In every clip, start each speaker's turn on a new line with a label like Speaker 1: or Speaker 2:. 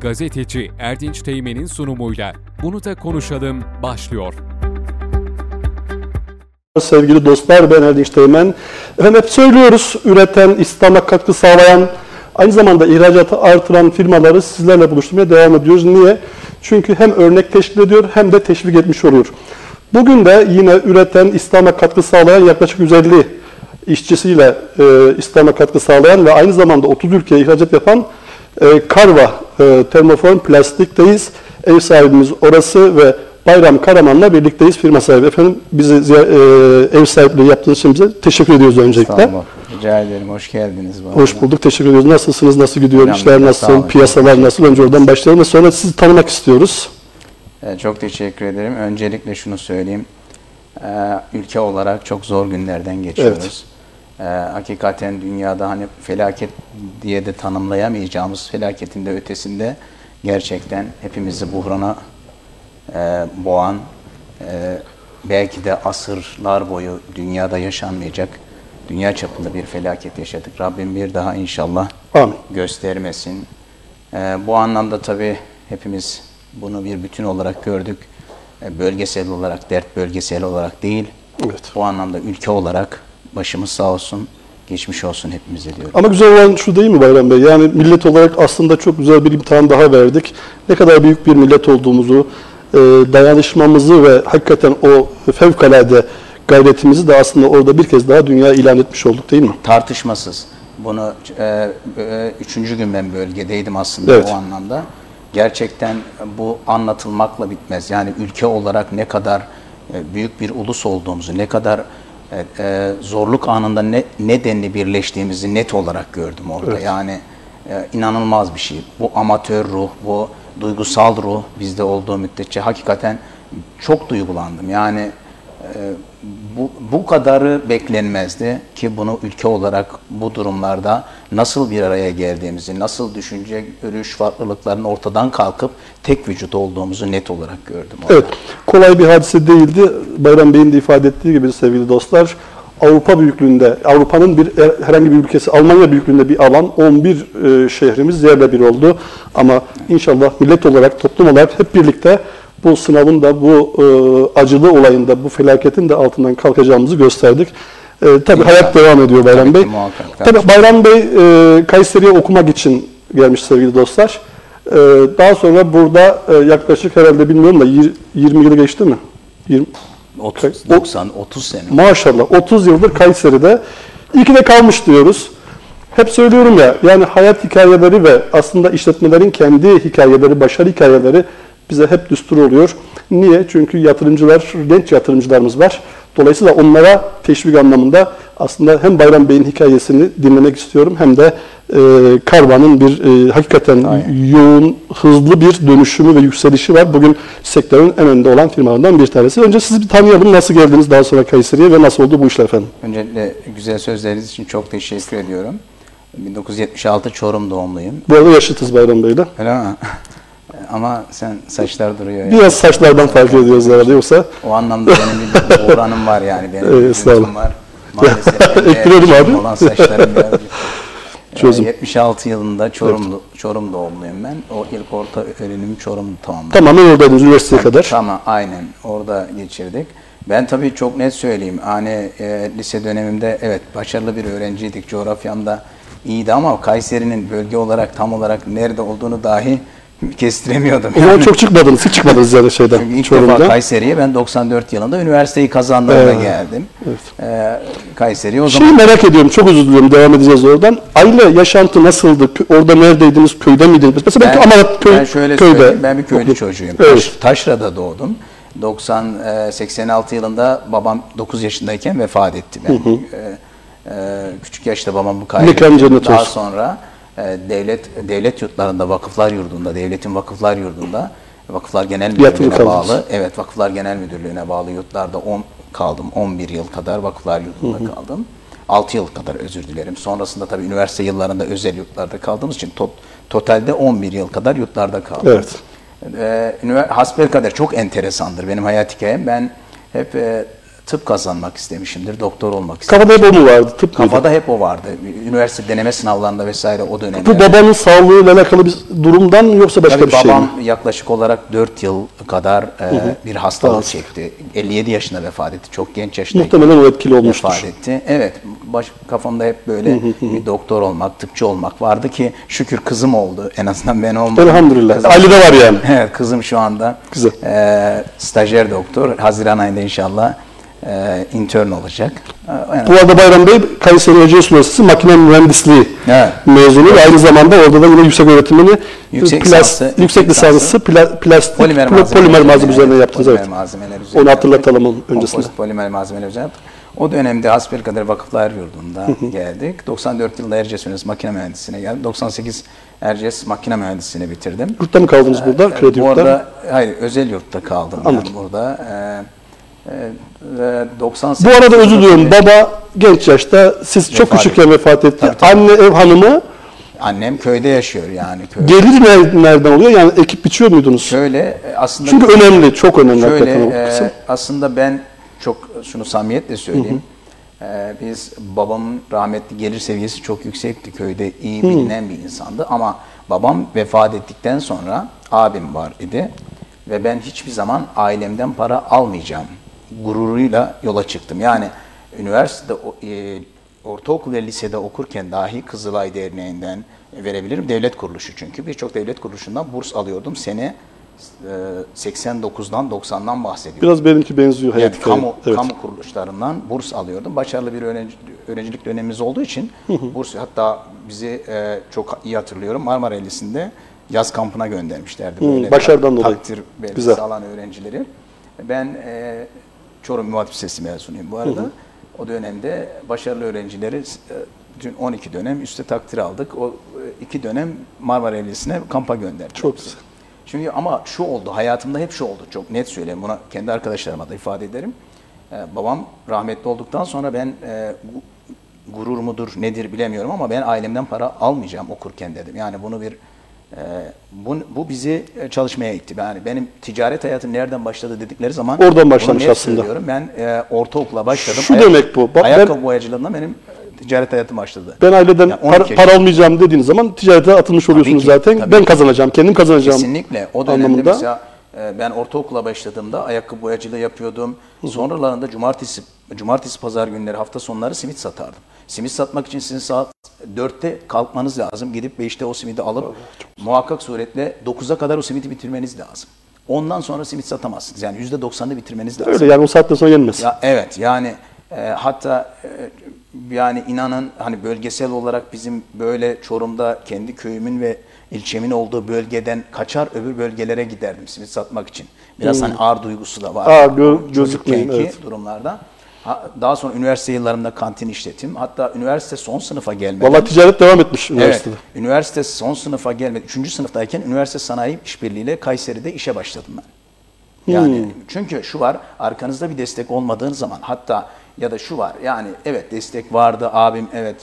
Speaker 1: gazeteci Erdinç Teğmen'in sunumuyla Bunu da konuşalım başlıyor.
Speaker 2: Sevgili dostlar ben Erdinç Teğmen. Efendim hep söylüyoruz üreten, İslam'a katkı sağlayan, aynı zamanda ihracatı artıran firmaları sizlerle buluşturmaya devam ediyoruz. Niye? Çünkü hem örnek teşkil ediyor hem de teşvik etmiş oluyor. Bugün de yine üreten, İslam'a katkı sağlayan yaklaşık 150 işçisiyle e, İslam'a katkı sağlayan ve aynı zamanda 30 ülkeye ihracat yapan e, Karva e, Termoform Plastik'teyiz. Ev sahibimiz orası ve Bayram Karaman'la birlikteyiz firma sahibi. Efendim bizi e, ev sahipliği yaptığınız için bize teşekkür ediyoruz öncelikle.
Speaker 3: Sağ olun. Rica ederim. Hoş geldiniz. Bu
Speaker 2: Hoş bulduk. Teşekkür ediyoruz. Nasılsınız? Nasıl gidiyor?
Speaker 3: Önemli.
Speaker 2: İşler nasıl? Piyasalar nasıl? Önce oradan başlayalım ve sonra sizi tanımak istiyoruz.
Speaker 3: Ee, Çok teşekkür ederim. Öncelikle şunu söyleyeyim. Ülke olarak çok zor günlerden geçiyoruz. Ee, Hakikaten dünyada hani felaket diye de tanımlayamayacağımız felaketin de ötesinde gerçekten hepimizi buhrana e, boğan, e, belki de asırlar boyu dünyada yaşanmayacak dünya çapında bir felaket yaşadık. Rabbim bir daha inşallah
Speaker 2: Amin.
Speaker 3: göstermesin. Ee, bu anlamda tabii hepimiz bunu bir bütün olarak gördük. Ee, bölgesel olarak, dert bölgesel olarak değil.
Speaker 2: Evet.
Speaker 3: Bu anlamda ülke olarak başımız sağ olsun, geçmiş olsun hepimize diyorum.
Speaker 2: Ama güzel olan şu değil mi Bayram Bey? Yani millet olarak aslında çok güzel bir imtihan daha verdik. Ne kadar büyük bir millet olduğumuzu, e, dayanışmamızı ve hakikaten o fevkalade gayretimizi de aslında orada bir kez daha dünya ilan etmiş olduk değil mi?
Speaker 3: Tartışmasız. Bunu e, e, üçüncü gün ben bölgedeydim aslında
Speaker 2: Evet.
Speaker 3: o anlamda. Gerçekten bu anlatılmakla bitmez. Yani ülke olarak ne kadar e, büyük bir ulus olduğumuzu, ne kadar e, e, zorluk anında ne, ne denli birleştiğimizi net olarak gördüm orada. Yani e, inanılmaz bir şey. Bu amatör ruh, bu duygusal ruh bizde olduğu müddetçe hakikaten çok duygulandım. Yani bu, bu kadarı beklenmezdi ki bunu ülke olarak bu durumlarda nasıl bir araya geldiğimizi, nasıl düşünce, görüş farklılıklarının ortadan kalkıp tek vücut olduğumuzu net olarak gördüm. orada.
Speaker 2: Evet, kolay bir hadise değildi. Bayram Bey'in de ifade ettiği gibi sevgili dostlar, Avrupa büyüklüğünde, Avrupa'nın bir herhangi bir ülkesi, Almanya büyüklüğünde bir alan, 11 e, şehrimiz yerle bir oldu. Ama inşallah millet olarak, toplum olarak hep birlikte bu sınavın da, bu e, acılı olayın da, bu felaketin de altından kalkacağımızı gösterdik. E, tabii hayat devam ediyor Bayram
Speaker 3: Tabii ki,
Speaker 2: Bey.
Speaker 3: muhakkak, tabii.
Speaker 2: Bayram Bey e, Kayseri'ye okumak için gelmiş sevgili dostlar. E, daha sonra burada e, yaklaşık herhalde bilmiyorum da yir- 20 yılı geçti mi? 20,
Speaker 3: 30,
Speaker 2: o-
Speaker 3: 90, 30 sene.
Speaker 2: maşallah 30 yıldır Kayseri'de. İyi ki de kalmış diyoruz. Hep söylüyorum ya yani hayat hikayeleri ve aslında işletmelerin kendi hikayeleri, başarı hikayeleri bize hep düstur oluyor. Niye? Çünkü yatırımcılar, genç yatırımcılarımız var. Dolayısıyla onlara teşvik anlamında aslında hem Bayram Bey'in hikayesini dinlemek istiyorum hem de e, Karvan'ın bir e, hakikaten
Speaker 3: Aynen.
Speaker 2: yoğun, hızlı bir dönüşümü ve yükselişi var. Bugün sektörün en önde olan firmalarından bir tanesi. Önce sizi bir tanıyalım. Nasıl geldiniz daha sonra Kayseri'ye ve nasıl oldu bu işler efendim?
Speaker 3: Öncelikle güzel sözleriniz için çok teşekkür ediyorum. 1976 Çorum doğumluyum.
Speaker 2: Bu arada yaşıtız Bayram Bey'le.
Speaker 3: Öyle mi? Ama sen saçlar duruyor. ya.
Speaker 2: Biraz saçlardan fark ediyoruz herhalde yoksa.
Speaker 3: O anlamda benim bir oranım var yani. Benim
Speaker 2: Evet,
Speaker 3: bir var. Maalesef eğer
Speaker 2: abi.
Speaker 3: olan saçlarım biraz.
Speaker 2: Çözüm.
Speaker 3: Ee, 76 yılında Çorumlu, Çorum doğumluyum ben. O ilk orta öğrenimi Çorum'da tamamladım.
Speaker 2: Tamamen oradaydınız üniversiteye kadar.
Speaker 3: Tamam aynen orada geçirdik. Ben tabii çok net söyleyeyim. Hani e, lise dönemimde evet başarılı bir öğrenciydik. Coğrafyamda iyiydi ama Kayseri'nin bölge olarak tam olarak nerede olduğunu dahi kestiremiyordum.
Speaker 2: O zaman çok çıkmadınız, hiç çıkmadınız yani şeyden,
Speaker 3: Çünkü ilk
Speaker 2: Çorum'da.
Speaker 3: defa Kayseri'ye ben 94 yılında üniversiteyi kazandığımda geldim. Ee, Kayseri'ye o
Speaker 2: Şeyi
Speaker 3: zaman
Speaker 2: merak ediyorum, çok özür diliyorum, devam edeceğiz oradan. Aile yaşantı nasıldı? Orada neredeydiniz, köyde miydiniz? Mesela ben,
Speaker 3: ben,
Speaker 2: Amarat köy,
Speaker 3: ben şöyle
Speaker 2: köyde.
Speaker 3: söyleyeyim, ben bir köylü çocuğuyum.
Speaker 2: Evet.
Speaker 3: Taş- Taşra'da doğdum. 90 e, 86 yılında babam 9 yaşındayken vefat etti. Ben e, e, küçük yaşta babamı kaybettim.
Speaker 2: Mekan cennet
Speaker 3: Daha
Speaker 2: olsun.
Speaker 3: sonra e, devlet devlet yurtlarında, vakıflar yurdunda, devletin vakıflar yurdunda Vakıflar Genel Müdürlüğü'ne bağlı. Evet, Vakıflar Genel Müdürlüğü'ne bağlı yurtlarda 10 kaldım. 11 yıl kadar vakıflar yurdunda kaldım. 6 yıl kadar özür dilerim. Sonrasında tabii üniversite yıllarında özel yurtlarda kaldığımız için to- totalde 11 yıl kadar yurtlarda kaldım.
Speaker 2: Evet.
Speaker 3: Ee, hasbelkader çok enteresandır benim hayat hikayem. Ben hep e, tıp kazanmak istemişimdir, doktor olmak istemişim.
Speaker 2: Kafada hep o mu vardı? Tıp mıydı?
Speaker 3: Kafada hep o vardı. Üniversite deneme sınavlarında vesaire o dönemde.
Speaker 2: Bu babanın sağlığıyla alakalı bir durumdan mı yoksa başka
Speaker 3: Tabii
Speaker 2: bir şey
Speaker 3: babam
Speaker 2: mi?
Speaker 3: yaklaşık olarak 4 yıl kadar e, bir hastalık çekti. 57 yaşında vefat etti. Çok genç yaşta
Speaker 2: Muhtemelen o etkili olmuştur.
Speaker 3: vefat etti. Evet, baş, kafamda hep böyle bir doktor olmak, tıpçı olmak vardı ki şükür kızım oldu. En azından ben olmadım.
Speaker 2: Elhamdülillah.
Speaker 3: Kızım-
Speaker 2: Ailede var yani.
Speaker 3: Evet, kızım şu anda
Speaker 2: Güzel.
Speaker 3: e, stajyer doktor. Haziran ayında inşallah e, intern olacak. E, yani-
Speaker 2: Bu arada Bayram Bey Kayseri Erciyes Üniversitesi Makine Mühendisliği
Speaker 3: Evet.
Speaker 2: mezunu ve aynı zamanda orada da yine yüksek öğretimini
Speaker 3: Yüksek
Speaker 2: plas-
Speaker 3: lisansı,
Speaker 2: yüksek lisansı pla- plastik
Speaker 3: Polimer malzemeler,
Speaker 2: polimer malzeme üzerine
Speaker 3: evet,
Speaker 2: yaptınız
Speaker 3: polimer
Speaker 2: evet.
Speaker 3: malzemeler üzerine
Speaker 2: Onu hatırlatalım onun öncesinde.
Speaker 3: Kompozit polimer malzemeler üzerine yaptık. O dönemde Hasbelkader Vakıflar Yurdu'nda geldik. 94 yılında Erciyes Üniversitesi Makine Mühendisliğine geldim. 98 Erciyes Makine Mühendisliğini bitirdim.
Speaker 2: Yurtta mı kaldınız burada? Kredi
Speaker 3: Bu
Speaker 2: yurtta.
Speaker 3: arada hayır özel yurtta kaldım
Speaker 2: Anladım.
Speaker 3: ben burada. Ee, ve 98
Speaker 2: Bu arada özür diliyorum. Baba genç yaşta siz çok
Speaker 3: Vefat
Speaker 2: küçükken vefat etti.
Speaker 3: Tabii, tabii.
Speaker 2: Anne ev hanımı
Speaker 3: Annem köyde yaşıyor yani. Köy.
Speaker 2: gelir ner- nereden oluyor? Yani ekip biçiyor muydunuz?
Speaker 3: Şöyle e, aslında
Speaker 2: Çünkü önemli, çok önemli
Speaker 3: Şöyle e, aslında ben çok şunu samimiyetle söyleyeyim. E, biz babamın rahmetli gelir seviyesi çok yüksekti. Köyde iyi bilinen bir insandı ama babam vefat ettikten sonra abim var idi ve ben hiçbir zaman ailemden para almayacağım gururuyla yola çıktım. Yani üniversitede e, ortaokul ve lisede okurken dahi Kızılay Derneği'nden verebilirim. Devlet kuruluşu çünkü. Birçok devlet kuruluşundan burs alıyordum. Sene e, 89'dan 90'dan bahsediyorum.
Speaker 2: Biraz benimki benziyor hayat
Speaker 3: Yani kamu,
Speaker 2: Evet.
Speaker 3: kamu kuruluşlarından burs alıyordum. Başarılı bir öğrenci, öğrencilik dönemimiz olduğu için burs hatta bizi e, çok iyi hatırlıyorum Marmara Elisi'nde yaz kampına göndermişlerdi. Böyle
Speaker 2: başarıdan
Speaker 3: tak-
Speaker 2: dolayı.
Speaker 3: Takdir belgesi
Speaker 2: Güzel.
Speaker 3: alan öğrencileri. Ben e, Çorum Mühendis Lisesi mezunuyum bu arada. O dönemde başarılı öğrencileri e, dün 12 dönem üstte takdir aldık. O e, iki dönem Marmara Elisi'ne kampa gönderdik.
Speaker 2: Çok güzel.
Speaker 3: Çünkü ama şu oldu, hayatımda hep şu oldu. Çok net söyleyeyim, buna kendi arkadaşlarıma da ifade ederim. Ee, babam rahmetli olduktan sonra ben e, gu- gurur mudur, nedir bilemiyorum ama ben ailemden para almayacağım okurken dedim. Yani bunu bir bu, bu bizi e, çalışmaya itti. Yani benim ticaret hayatım nereden başladı dedikleri zaman
Speaker 2: Oradan başlamış aslında.
Speaker 3: söylüyorum. Ben e, ortaokula başladım.
Speaker 2: Şu demek bu. Bak ben-
Speaker 3: ayakkabı boyacılığında benim e, ticaret hayatım başladı.
Speaker 2: Ben aileden
Speaker 3: Yani
Speaker 2: para,
Speaker 3: 12
Speaker 2: para almayacağım dediğiniz zaman ticarete atılmış oluyorsunuz
Speaker 3: ki,
Speaker 2: zaten. ben
Speaker 3: ki.
Speaker 2: kazanacağım, kendim kazanacağım.
Speaker 3: Kesinlikle. O dönemde
Speaker 2: anlamında.
Speaker 3: mesela e, ben ortaokula başladığımda ayakkabı boyacılığı yapıyordum. Sonralarında cumartesi cumartesi pazar günleri hafta sonları simit satardım. Simit satmak için sizin saat 4'te kalkmanız lazım. Gidip 5'te o simidi alıp muhakkak suretle 9'a kadar o simidi bitirmeniz lazım. Ondan sonra simit satamazsınız. Yani %90'ını bitirmeniz lazım.
Speaker 2: Öyle yani o saatten sonra yenmez.
Speaker 3: Ya evet yani e, hatta e, yani inanın hani bölgesel olarak bizim böyle Çorum'da kendi köyümün ve ilçemin olduğu bölgeden kaçar öbür bölgelere giderdim simit satmak için. Biraz hani ağır duygusu da var.
Speaker 2: Ağır, gö- gözükmeyin, evet.
Speaker 3: durumlarda. Ha, daha sonra üniversite yıllarımda kantin işletim. Hatta üniversite son sınıfa gelmeden.
Speaker 2: Vallahi ticaret devam etmiş üniversitede.
Speaker 3: Evet, üniversite son sınıfa gelmedi. Üçüncü sınıftayken üniversite sanayi işbirliğiyle Kayseri'de işe başladım ben. Yani
Speaker 2: Hmm.
Speaker 3: çünkü şu var, arkanızda bir destek olmadığın zaman hatta ya da şu var yani evet destek vardı abim evet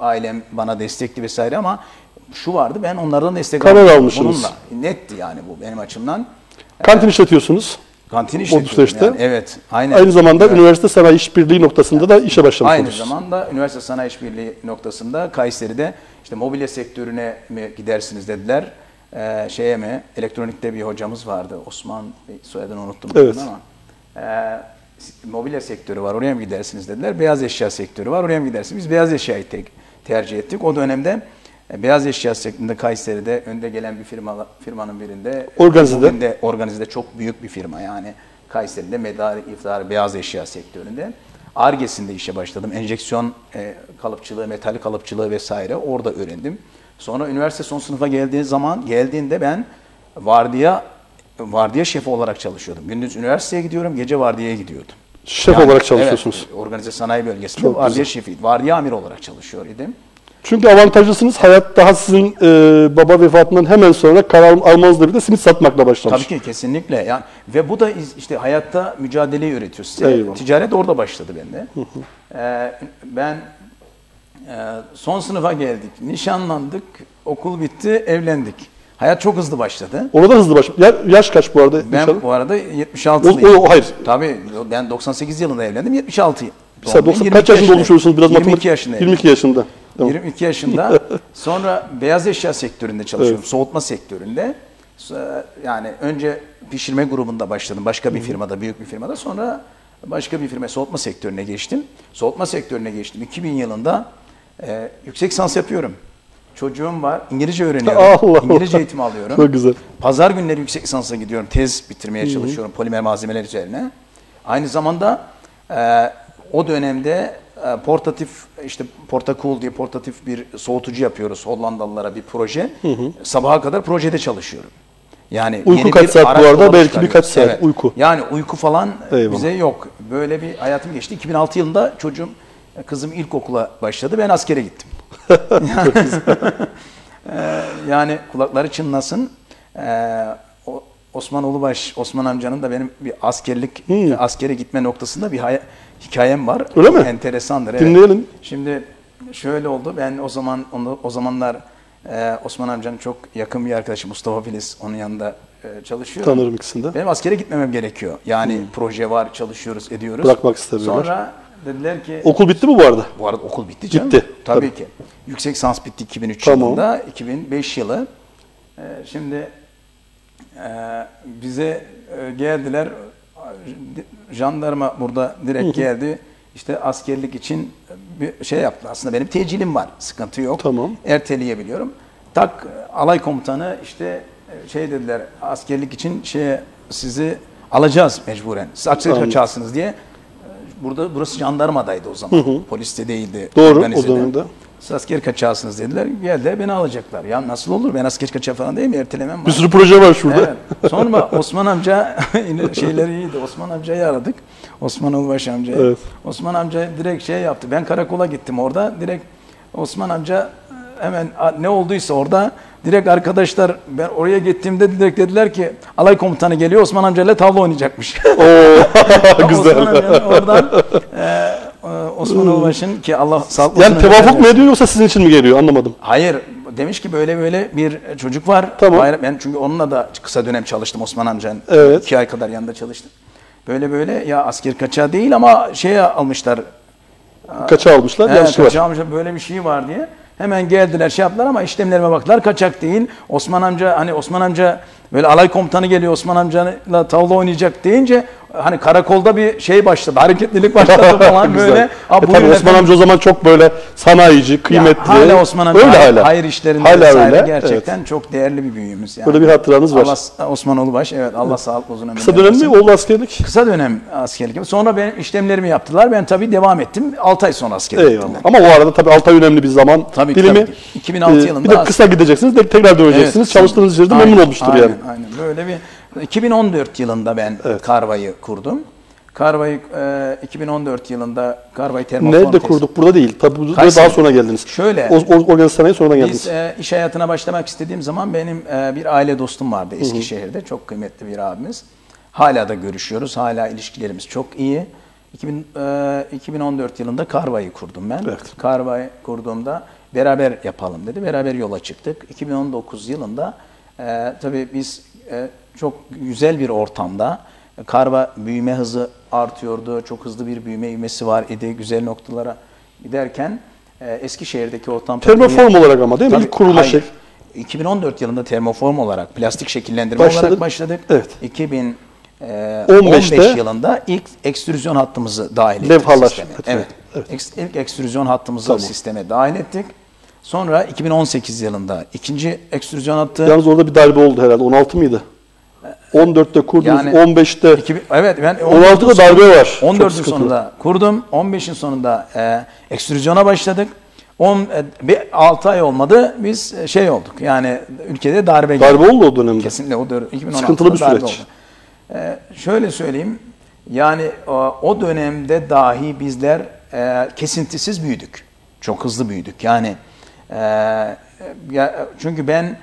Speaker 3: ailem bana destekli vesaire ama şu vardı ben onlardan destek
Speaker 2: Karar almışsınız.
Speaker 3: Bununla netti yani bu benim açımdan.
Speaker 2: Kantin işletiyorsunuz.
Speaker 3: Kantin
Speaker 2: Bu
Speaker 3: işletiyorum yani. Evet. Aynen.
Speaker 2: Aynı zamanda
Speaker 3: Evet.
Speaker 2: üniversite sanayi işbirliği noktasında da işe başlamış
Speaker 3: Aynı
Speaker 2: oluyorsunuz.
Speaker 3: zamanda üniversite sanayi işbirliği noktasında Kayseri'de işte mobilya sektörüne mi gidersiniz dediler. Ee, şeye mi? Elektronikte bir hocamız vardı. Osman soyadını unuttum
Speaker 2: Evet.
Speaker 3: ama. Ee, mobilya sektörü var. Oraya mı gidersiniz dediler. Beyaz eşya sektörü var. Oraya mı gidersiniz? Biz beyaz eşyayı tek, tercih ettik. O dönemde beyaz eşya sektöründe Kayseri'de önde gelen bir firma firmanın birinde
Speaker 2: Organize'de.
Speaker 3: bugün de organizede çok büyük bir firma yani Kayseri'de medar iftar beyaz eşya sektöründe. Arges'inde işe başladım. Enjeksiyon e, kalıpçılığı, metal kalıpçılığı vesaire orada öğrendim. Sonra üniversite son sınıfa geldiği zaman geldiğinde ben vardiya vardiya şefi olarak çalışıyordum. Gündüz üniversiteye gidiyorum, gece vardiyaya gidiyordum.
Speaker 2: Şef
Speaker 3: Yani,
Speaker 2: olarak çalışıyorsunuz.
Speaker 3: Evet, organize sanayi bölgesinde
Speaker 2: Çok
Speaker 3: vardiya
Speaker 2: güzel.
Speaker 3: şefi, vardiya amir olarak çalışıyor idim.
Speaker 2: Çünkü avantajlısınız. Hayat daha sizin e, baba vefatından hemen sonra karar almanızla birlikte simit satmakla başlamış.
Speaker 3: Tabii ki kesinlikle. Yani ve bu da işte hayatta mücadeleyi öğretiyor size.
Speaker 2: Eyvallah.
Speaker 3: Ticaret orada başladı bende. Ee, ben e, son sınıfa geldik, nişanlandık, okul bitti, evlendik. Hayat çok hızlı başladı.
Speaker 2: Orada hızlı baş. Ya- yaş kaç bu arada?
Speaker 3: Ben
Speaker 2: inşallah?
Speaker 3: bu arada
Speaker 2: O,
Speaker 3: 76'lıyım.
Speaker 2: o, hayır.
Speaker 3: Tabii ben 98 yılında evlendim. 76
Speaker 2: Mesela 90, kaç yaşında oluşuyorsunuz? Biraz
Speaker 3: 22
Speaker 2: matematik.
Speaker 3: yaşındayım.
Speaker 2: 22 yaşında. Tamam.
Speaker 3: 22 yaşında. Sonra beyaz eşya sektöründe çalışıyorum. Soğutma sektöründe. Yani önce pişirme grubunda başladım. Başka bir firmada, büyük bir firmada. Sonra başka bir firma soğutma sektörüne geçtim. Soğutma sektörüne geçtim. 2000 yılında e, yüksek lisans yapıyorum. Çocuğum var. İngilizce öğreniyorum.
Speaker 2: Allah
Speaker 3: İngilizce
Speaker 2: Allah.
Speaker 3: eğitim alıyorum.
Speaker 2: Çok güzel.
Speaker 3: Pazar günleri yüksek lisansa gidiyorum. Tez bitirmeye çalışıyorum polimer malzemeler üzerine. Aynı zamanda e, o dönemde e, portatif işte Portacool diye portatif bir soğutucu yapıyoruz Hollandalılara bir proje. Sabaha kadar projede çalışıyorum. Yani
Speaker 2: Uyku
Speaker 3: yeni
Speaker 2: kaç
Speaker 3: bir
Speaker 2: saat bu arada? Belki birkaç saat uyku.
Speaker 3: Yani uyku falan e,
Speaker 2: Eyvallah.
Speaker 3: bize yok. Böyle bir hayatım geçti. 2006 yılında çocuğum kızım ilkokula başladı. Ben askere gittim. Ee, yani kulakları çınlasın. Ee, Osman Ulubaş, Osman amcanın da benim bir askerlik, askere gitme noktasında bir hay- hikayem var.
Speaker 2: Öyle mi?
Speaker 3: Enteresandır. evet.
Speaker 2: Dinleyelim.
Speaker 3: Şimdi şöyle oldu. Ben o zaman onu, o zamanlar e, Osman amcanın çok yakın bir arkadaşı Mustafa Filiz onun yanında e, çalışıyor.
Speaker 2: Tanırım ikisini de.
Speaker 3: Benim askere gitmemem gerekiyor. Yani proje var, çalışıyoruz, ediyoruz.
Speaker 2: Bırakmak istemiyorlar.
Speaker 3: Sonra dediler ki
Speaker 2: Okul bitti mi bu arada?
Speaker 3: bu arada okul bitti canım.
Speaker 2: Bitti,
Speaker 3: Tabii,
Speaker 2: tabii.
Speaker 3: ki. Yüksek lisans bitti 2003
Speaker 2: Tamam.
Speaker 3: yılında. 2005 yılı. Ee, şimdi e, bize e, geldiler. Jandarma burada direkt geldi. İşte askerlik için bir şey yaptı. Aslında benim tecilim var. Sıkıntı yok.
Speaker 2: Tamam.
Speaker 3: Erteleyebiliyorum. Tak alay komutanı işte e, şey dediler askerlik için şeye sizi alacağız mecburen. Siz asker
Speaker 2: Anladım.
Speaker 3: kaçarsınız diye. Burada burası jandarmadaydı o zaman. Poliste değildi.
Speaker 2: Doğru,
Speaker 3: organizede.
Speaker 2: o dönemde.
Speaker 3: Siz asker kaçarsınız dediler. Geldiler beni alacaklar. Ya nasıl olur? Ben asker kaçağı falan değil mi? Ertelemem var.
Speaker 2: Bir sürü proje var şurada.
Speaker 3: Evet. Sonra Osman amca şeyleri iyiydi. Osman amcayı aradık. Osman Ulbaş amcayı.
Speaker 2: Evet.
Speaker 3: Osman amca direkt şey yaptı. Ben karakola gittim orada. Direkt Osman amca hemen a- ne olduysa orada direkt arkadaşlar ben oraya gittiğimde direkt dediler ki alay komutanı geliyor Osman amcayla tavla oynayacakmış.
Speaker 2: Oo, güzel.
Speaker 3: Osman oradan e, e, Osman Ulbaş'ın ki Allah sağlık
Speaker 2: Yani tevafuk mu ediyor yoksa sizin için mi geliyor? Anlamadım.
Speaker 3: Hayır. Demiş ki böyle böyle bir çocuk var.
Speaker 2: Tamam.
Speaker 3: Bayram- Ben çünkü onunla da kısa dönem çalıştım Osman amcanın.
Speaker 2: Evet.
Speaker 3: İki ay kadar yanında çalıştım. Böyle böyle ya asker kaçağı değil ama şeye almışlar.
Speaker 2: Kaça almışlar?
Speaker 3: He,
Speaker 2: Yanlış var.
Speaker 3: kaçağı almışlar böyle bir şey var diye. Hemen geldiler şey yaptılar ama işlemlerime baktılar kaçak değil. Osman amca hani Osman amca böyle alay komutanı geliyor Osman amcayla tavla oynayacak deyince hani karakolda bir şey başladı. Hareketlilik başladı falan böyle.
Speaker 2: E
Speaker 3: Aa,
Speaker 2: tabii Osman
Speaker 3: efendim.
Speaker 2: amca o zaman çok böyle sanayici, kıymetli.
Speaker 3: hala Osman amca
Speaker 2: öyle hala.
Speaker 3: hayır işlerinde
Speaker 2: hala
Speaker 3: vesaire
Speaker 2: öyle.
Speaker 3: gerçekten
Speaker 2: Evet.
Speaker 3: çok değerli bir büyüğümüz. Yani.
Speaker 2: Böyle bir hatıranız var.
Speaker 3: Allah, Osman Ulubaş evet Allah sağlık uzun ömür
Speaker 2: Kısa dönem mi oldu askerlik?
Speaker 3: Kısa dönem askerlik. Sonra benim işlemlerimi yaptılar. Ben tabii devam ettim. 6 ay sonra askere gittim
Speaker 2: Eyvallah. Ama o arada tabii 6 ay önemli bir zaman
Speaker 3: Tabii
Speaker 2: dilimi.
Speaker 3: tabii ki. 2006
Speaker 2: Ee,
Speaker 3: yılında
Speaker 2: Bir de kısa gideceksiniz, de tekrar döneceksiniz.
Speaker 3: Evet,
Speaker 2: Çalıştığınız yerde memnun olmuştur
Speaker 3: aynen,
Speaker 2: yani.
Speaker 3: Aynen böyle bir 2014 yılında ben Karva'yı kurdum. Karva'yı e, 2014 yılında Karva'yı termoform
Speaker 2: Nerede
Speaker 3: tesis-
Speaker 2: kurduk? Burada değil. Tabii buraya
Speaker 3: Kayseri.
Speaker 2: daha sonra geldiniz.
Speaker 3: Şöyle.
Speaker 2: O, o, organizasyona sonradan geldiniz.
Speaker 3: Biz e, iş hayatına başlamak istediğim zaman benim e, bir aile dostum vardı Eskişehir'de. Çok kıymetli bir abimiz. Hala da görüşüyoruz. Hala ilişkilerimiz çok iyi. 2000, e, 2014 yılında Karva'yı kurdum ben.
Speaker 2: Evet.
Speaker 3: Karva'yı kurduğumda beraber yapalım dedi. Beraber yola çıktık. 2019 yılında e, tabii biz e, çok güzel bir ortamda Karva büyüme hızı artıyordu. Çok hızlı bir büyüme ivmesi var idi. Güzel noktalara giderken e, Eskişehir'deki ortam tabii
Speaker 2: Termoform olarak ama değil mi?
Speaker 3: Tabii,
Speaker 2: İlk kurulma
Speaker 3: hayır.
Speaker 2: şey.
Speaker 3: 2014 yılında termoform olarak, plastik şekillendirme
Speaker 2: Başladık.
Speaker 3: olarak başladık.
Speaker 2: Evet.
Speaker 3: 2015
Speaker 2: 15'te
Speaker 3: yılında ilk ekstrüzyon hattımızı dahil ettik
Speaker 2: Levhalar
Speaker 3: sisteme. Evet.
Speaker 2: Evet.
Speaker 3: İlk ekstrüzyon hattımızı
Speaker 2: Tamam.
Speaker 3: sisteme dahil ettik. Sonra 2018 yılında ikinci ekstrüzyon hattı.
Speaker 2: Yalnız orada bir darbe oldu herhalde. 16 mıydı? 14'te kurdunuz,
Speaker 3: Yani
Speaker 2: 15'te
Speaker 3: 2000 evet ben
Speaker 2: 16'da darbe var. Çok
Speaker 3: 14'ün
Speaker 2: sıkıntılı.
Speaker 3: sonunda kurdum. 15'in sonunda e, ekstrüzyona başladık. 10 e, bir 6 ay olmadı. Biz e, şey olduk. Yani ülkede darbe geldi.
Speaker 2: darbe oldu o dönemde.
Speaker 3: Kesinlikle o dönem 2016'da
Speaker 2: Sıkıntılı bir
Speaker 3: darbe
Speaker 2: süreç.
Speaker 3: oldu. Ee, şöyle söyleyeyim. Yani o, o dönemde dahi bizler e, kesintisiz büyüdük. Çok hızlı büyüdük. Yani e, ya, çünkü ben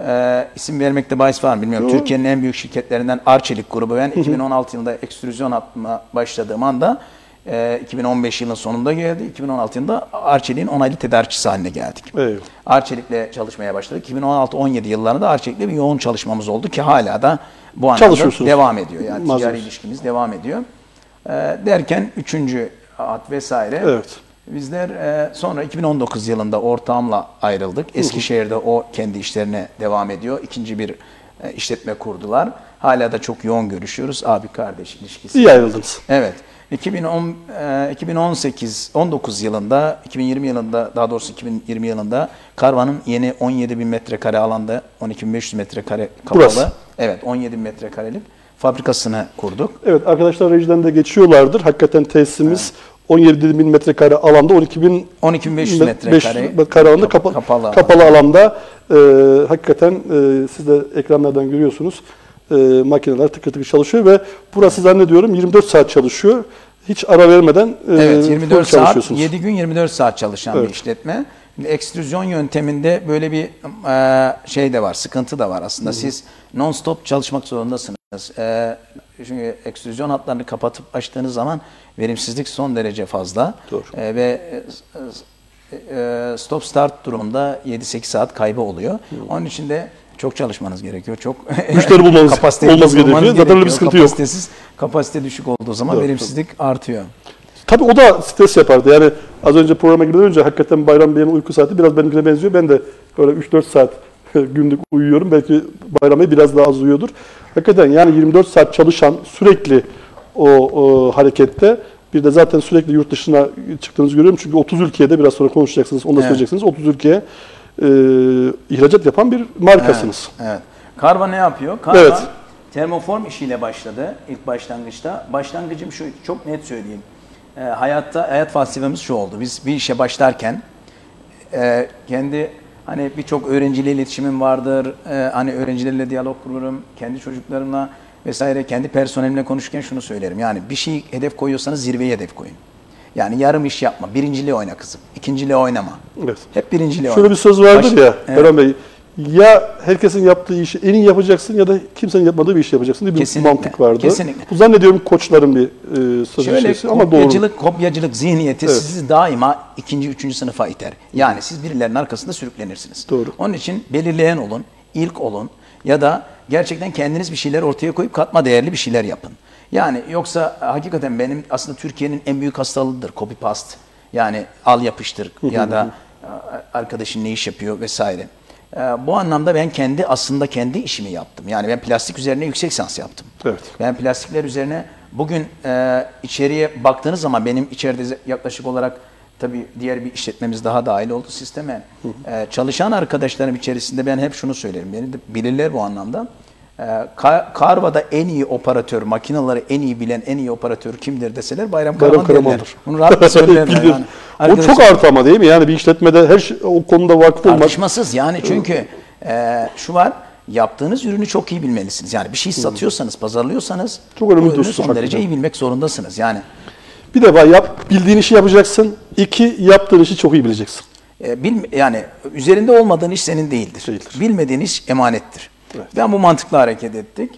Speaker 3: e, isim vermekte bahis var mı bilmiyorum. Türkiye'nin en büyük şirketlerinden Arçelik grubu. Ben 2016 yılında ekstrüzyon atma başladığım anda e, 2015 yılının sonunda geldi. 2016 yılında Arçelik'in onaylı tedarikçisi haline geldik.
Speaker 2: Eyvallah.
Speaker 3: Arçelik'le çalışmaya başladık. 2016-17 yıllarında Arçelik'le bir yoğun çalışmamız oldu ki hala da bu anlamda devam ediyor. Yani
Speaker 2: Mazlum.
Speaker 3: ticari ilişkimiz devam ediyor. E, derken üçüncü hat vesaire.
Speaker 2: Evet.
Speaker 3: Bizler e, sonra 2019 yılında ortağımla ayrıldık. Eskişehir'de o kendi işlerine devam ediyor. İkinci bir e, işletme kurdular. Hala da çok yoğun görüşüyoruz. Abi kardeş ilişkisi.
Speaker 2: İyi ayrıldınız.
Speaker 3: Evet. 2010 e, 2018 19 yılında 2020 yılında daha doğrusu 2020 yılında Karvan'ın yeni 17 bin metrekare alanda 12.500 metrekare kapalı.
Speaker 2: Burası.
Speaker 3: Evet 17 bin metrekarelik fabrikasını kurduk.
Speaker 2: Evet arkadaşlar rejiden de geçiyorlardır. Hakikaten tesisimiz 17 bin metrekare alanda 12 bin
Speaker 3: 12.500 metrekare
Speaker 2: metrekare alanda
Speaker 3: kap-
Speaker 2: kapa-
Speaker 3: kapalı
Speaker 2: kapalı,
Speaker 3: alanda.
Speaker 2: e, hakikaten e, siz de ekranlardan görüyorsunuz e, makineler tıkır tıkır çalışıyor ve burası zannediyorum 24 saat çalışıyor. Hiç ara vermeden e,
Speaker 3: Evet
Speaker 2: full
Speaker 3: 24 saat,
Speaker 2: çalışıyorsunuz.
Speaker 3: 7 gün 24 saat çalışan
Speaker 2: Evet.
Speaker 3: bir işletme. Ekstrüzyon yönteminde böyle bir e, şey de var, sıkıntı da var aslında. Siz non-stop çalışmak zorundasınız. E, çünkü ekstrüzyon hatlarını kapatıp açtığınız zaman verimsizlik son derece fazla.
Speaker 2: Doğru.
Speaker 3: E, ve e, stop start durumunda 7-8 saat kaybı oluyor. Onun için de çok çalışmanız gerekiyor. Çok
Speaker 2: Müşteri bulmanız olması
Speaker 3: bulmanız
Speaker 2: gerekiyor. Zaten öyle bir sıkıntı yok.
Speaker 3: Kapasite düşük olduğu zaman
Speaker 2: Doğru,
Speaker 3: verimsizlik artıyor.
Speaker 2: Tabii o da stres yapardı. Yani az önce programa girmeden önce hakikaten Bayram Bey'in uyku saati biraz benimkine benziyor. Ben de böyle 3-4 saat günlük uyuyorum. Belki Bayram Bey biraz daha az uyuyordur. Hakikaten yani 24 saat çalışan sürekli o, o harekette bir de zaten sürekli yurt dışına çıktığınızı görüyorum. Çünkü 30 ülkeye de biraz sonra konuşacaksınız. Onu da
Speaker 3: Evet.
Speaker 2: söyleyeceksiniz. 30 ülkeye e, ihracat yapan bir markasınız.
Speaker 3: Evet. evet. Karva ne yapıyor? Karva
Speaker 2: Evet.
Speaker 3: termoform işiyle başladı ilk başlangıçta. Başlangıcım şu, çok net söyleyeyim. Ee, hayatta, hayat felsefemiz şu oldu. Biz bir işe başlarken e, kendi hani birçok öğrenciyle iletişimim vardır. E, hani öğrencilerle diyalog kururum. Kendi çocuklarımla vesaire kendi personelimle konuşurken şunu söylerim. Yani bir şey hedef koyuyorsanız zirveyi hedef koyun. Yani yarım iş yapma. Birinciliği oyna kızım. İkinciliği oynama.
Speaker 2: Evet.
Speaker 3: Hep birinciliği
Speaker 2: Şöyle
Speaker 3: oyna.
Speaker 2: bir söz vardır
Speaker 3: Baş-
Speaker 2: ya
Speaker 3: Evet.
Speaker 2: Eren Bey. Ya herkesin yaptığı işi en iyi yapacaksın ya da kimsenin yapmadığı bir iş yapacaksın diye bir
Speaker 3: Kesinlikle,
Speaker 2: mantık vardı.
Speaker 3: kesinlikle.
Speaker 2: Bu zannediyorum koçların bir e, sözleşmesi ama doğru.
Speaker 3: kopyacılık, kopyacılık zihniyeti
Speaker 2: Evet.
Speaker 3: sizi daima ikinci, üçüncü sınıfa iter. Yani siz birilerinin arkasında sürüklenirsiniz.
Speaker 2: Doğru.
Speaker 3: Onun için belirleyen olun, ilk olun ya da gerçekten kendiniz bir şeyler ortaya koyup katma değerli bir şeyler yapın. Yani yoksa hakikaten benim aslında Türkiye'nin en büyük hastalığıdır copy paste. Yani al yapıştır ya da a- arkadaşın ne iş yapıyor vesaire. Ee, Bu anlamda ben kendi aslında kendi işimi yaptım. Yani ben plastik üzerine yüksek lisans yaptım.
Speaker 2: Evet.
Speaker 3: Ben plastikler üzerine bugün e, içeriye baktığınız zaman benim içeride yaklaşık olarak tabii diğer bir işletmemiz daha dahil oldu sisteme. E, çalışan arkadaşlarım içerisinde ben hep şunu söylerim. Beni de bilirler bu anlamda. E, Ka- Karva'da en iyi operatör, makinaları en iyi bilen en iyi operatör kimdir deseler Bayram
Speaker 2: Bayram
Speaker 3: Karaman derler. Bunu rahatlıkla söylerler. Yani.
Speaker 2: o çok artı ama değil mi? Yani bir işletmede her şey, o konuda vakıf olmak.
Speaker 3: Tartışmasız yani çünkü e, şu var yaptığınız ürünü çok iyi bilmelisiniz. Yani bir şey satıyorsanız, pazarlıyorsanız
Speaker 2: Çok önemli
Speaker 3: ürünü son derece iyi bilmek zorundasınız. Yani
Speaker 2: Bir defa yap, bildiğin işi yapacaksın. İki, yaptığın işi çok iyi bileceksin.
Speaker 3: e, bil, yani üzerinde olmadığın iş senin değildir.
Speaker 2: Değildir.
Speaker 3: Bilmediğin iş emanettir.
Speaker 2: Evet.
Speaker 3: Ben bu mantıkla hareket ettik.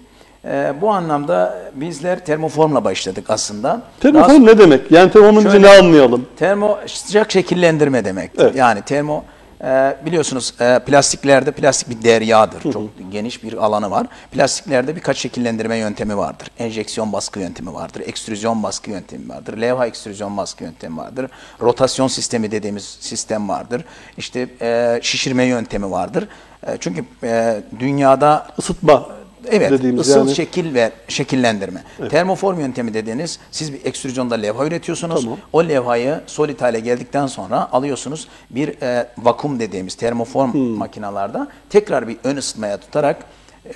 Speaker 3: E, bu anlamda bizler termoformla başladık aslında.
Speaker 2: Termoform ne demek? Yani termoformun ne anlayalım?
Speaker 3: Termo sıcak şekillendirme demektir.
Speaker 2: Evet.
Speaker 3: Yani termo e, biliyorsunuz e, plastiklerde plastik bir deryadır. Çok geniş bir alanı var. Plastiklerde birkaç şekillendirme yöntemi vardır. Enjeksiyon baskı yöntemi vardır. Ekstrüzyon baskı yöntemi vardır. Levha ekstrüzyon baskı yöntemi vardır. Rotasyon sistemi dediğimiz sistem vardır. İşte e, şişirme yöntemi vardır. E, çünkü e, dünyada
Speaker 2: Isıtma
Speaker 3: Evet,
Speaker 2: dediğimiz
Speaker 3: ısıl
Speaker 2: yani.
Speaker 3: şekil ve şekillendirme. Termoform yöntemi dediğiniz, siz bir ekstrüzyonda levha üretiyorsunuz.
Speaker 2: Tamam.
Speaker 3: O levhayı solid hale geldikten sonra alıyorsunuz bir e, vakum dediğimiz termoform
Speaker 2: Hmm.
Speaker 3: makinalarda tekrar bir ön ısıtmaya tutarak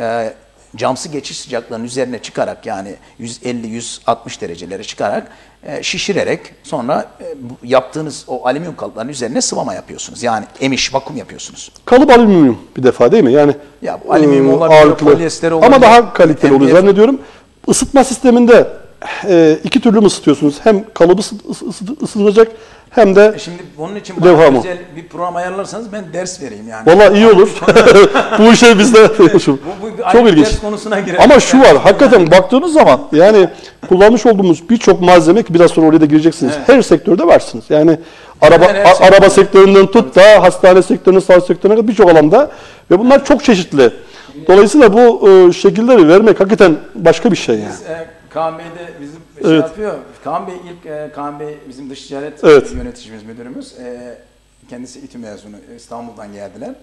Speaker 3: e, camsı geçiş sıcaklığının üzerine çıkarak yani 150-160 derecelere çıkarak şişirerek sonra e, yaptığınız o alüminyum kalıpların üzerine sıvama yapıyorsunuz. Yani emiş, vakum yapıyorsunuz.
Speaker 2: Kalıp alüminyum bir defa değil mi? Yani
Speaker 3: Ya bu alüminyum
Speaker 2: e,
Speaker 3: olabilir,
Speaker 2: ağırlıklı.
Speaker 3: polyester olabilir.
Speaker 2: Ama daha kaliteli oluyor
Speaker 3: MDF.
Speaker 2: zannediyorum. Isıtma sisteminde e, iki türlü mü ısıtıyorsunuz? Hem kalıbı ısı- ısı- ısı- ısıtılacak hem de
Speaker 3: E Şimdi bunun için bana
Speaker 2: mı?
Speaker 3: özel bir program ayarlarsanız ben ders vereyim yani.
Speaker 2: Valla iyi olur. Bu işe biz de
Speaker 3: Bu, bu
Speaker 2: Çok ilginç.
Speaker 3: ders konusuna girer.
Speaker 2: Ama şu var, hakikaten baktığınız zaman yani kullanmış olduğumuz birçok malzeme ki biraz sonra oraya da gireceksiniz. Her sektörde varsınız. Yani araba a-
Speaker 3: sektörde.
Speaker 2: araba sektöründen tut da hastane sektörüne, sağlık sektörüne kadar birçok alanda ve bunlar çok çeşitli. Dolayısıyla bu e, şekilleri vermek hakikaten başka bir şey yani.
Speaker 3: Biz, e, Kaan Bey de bizim şey
Speaker 2: Evet.
Speaker 3: yapıyor. Kaan Bey ilk e, Kaan Bey bizim dış ticaret
Speaker 2: Evet.
Speaker 3: yöneticimiz müdürümüz. E, kendisi İTÜ mezunu İstanbul'dan geldiler.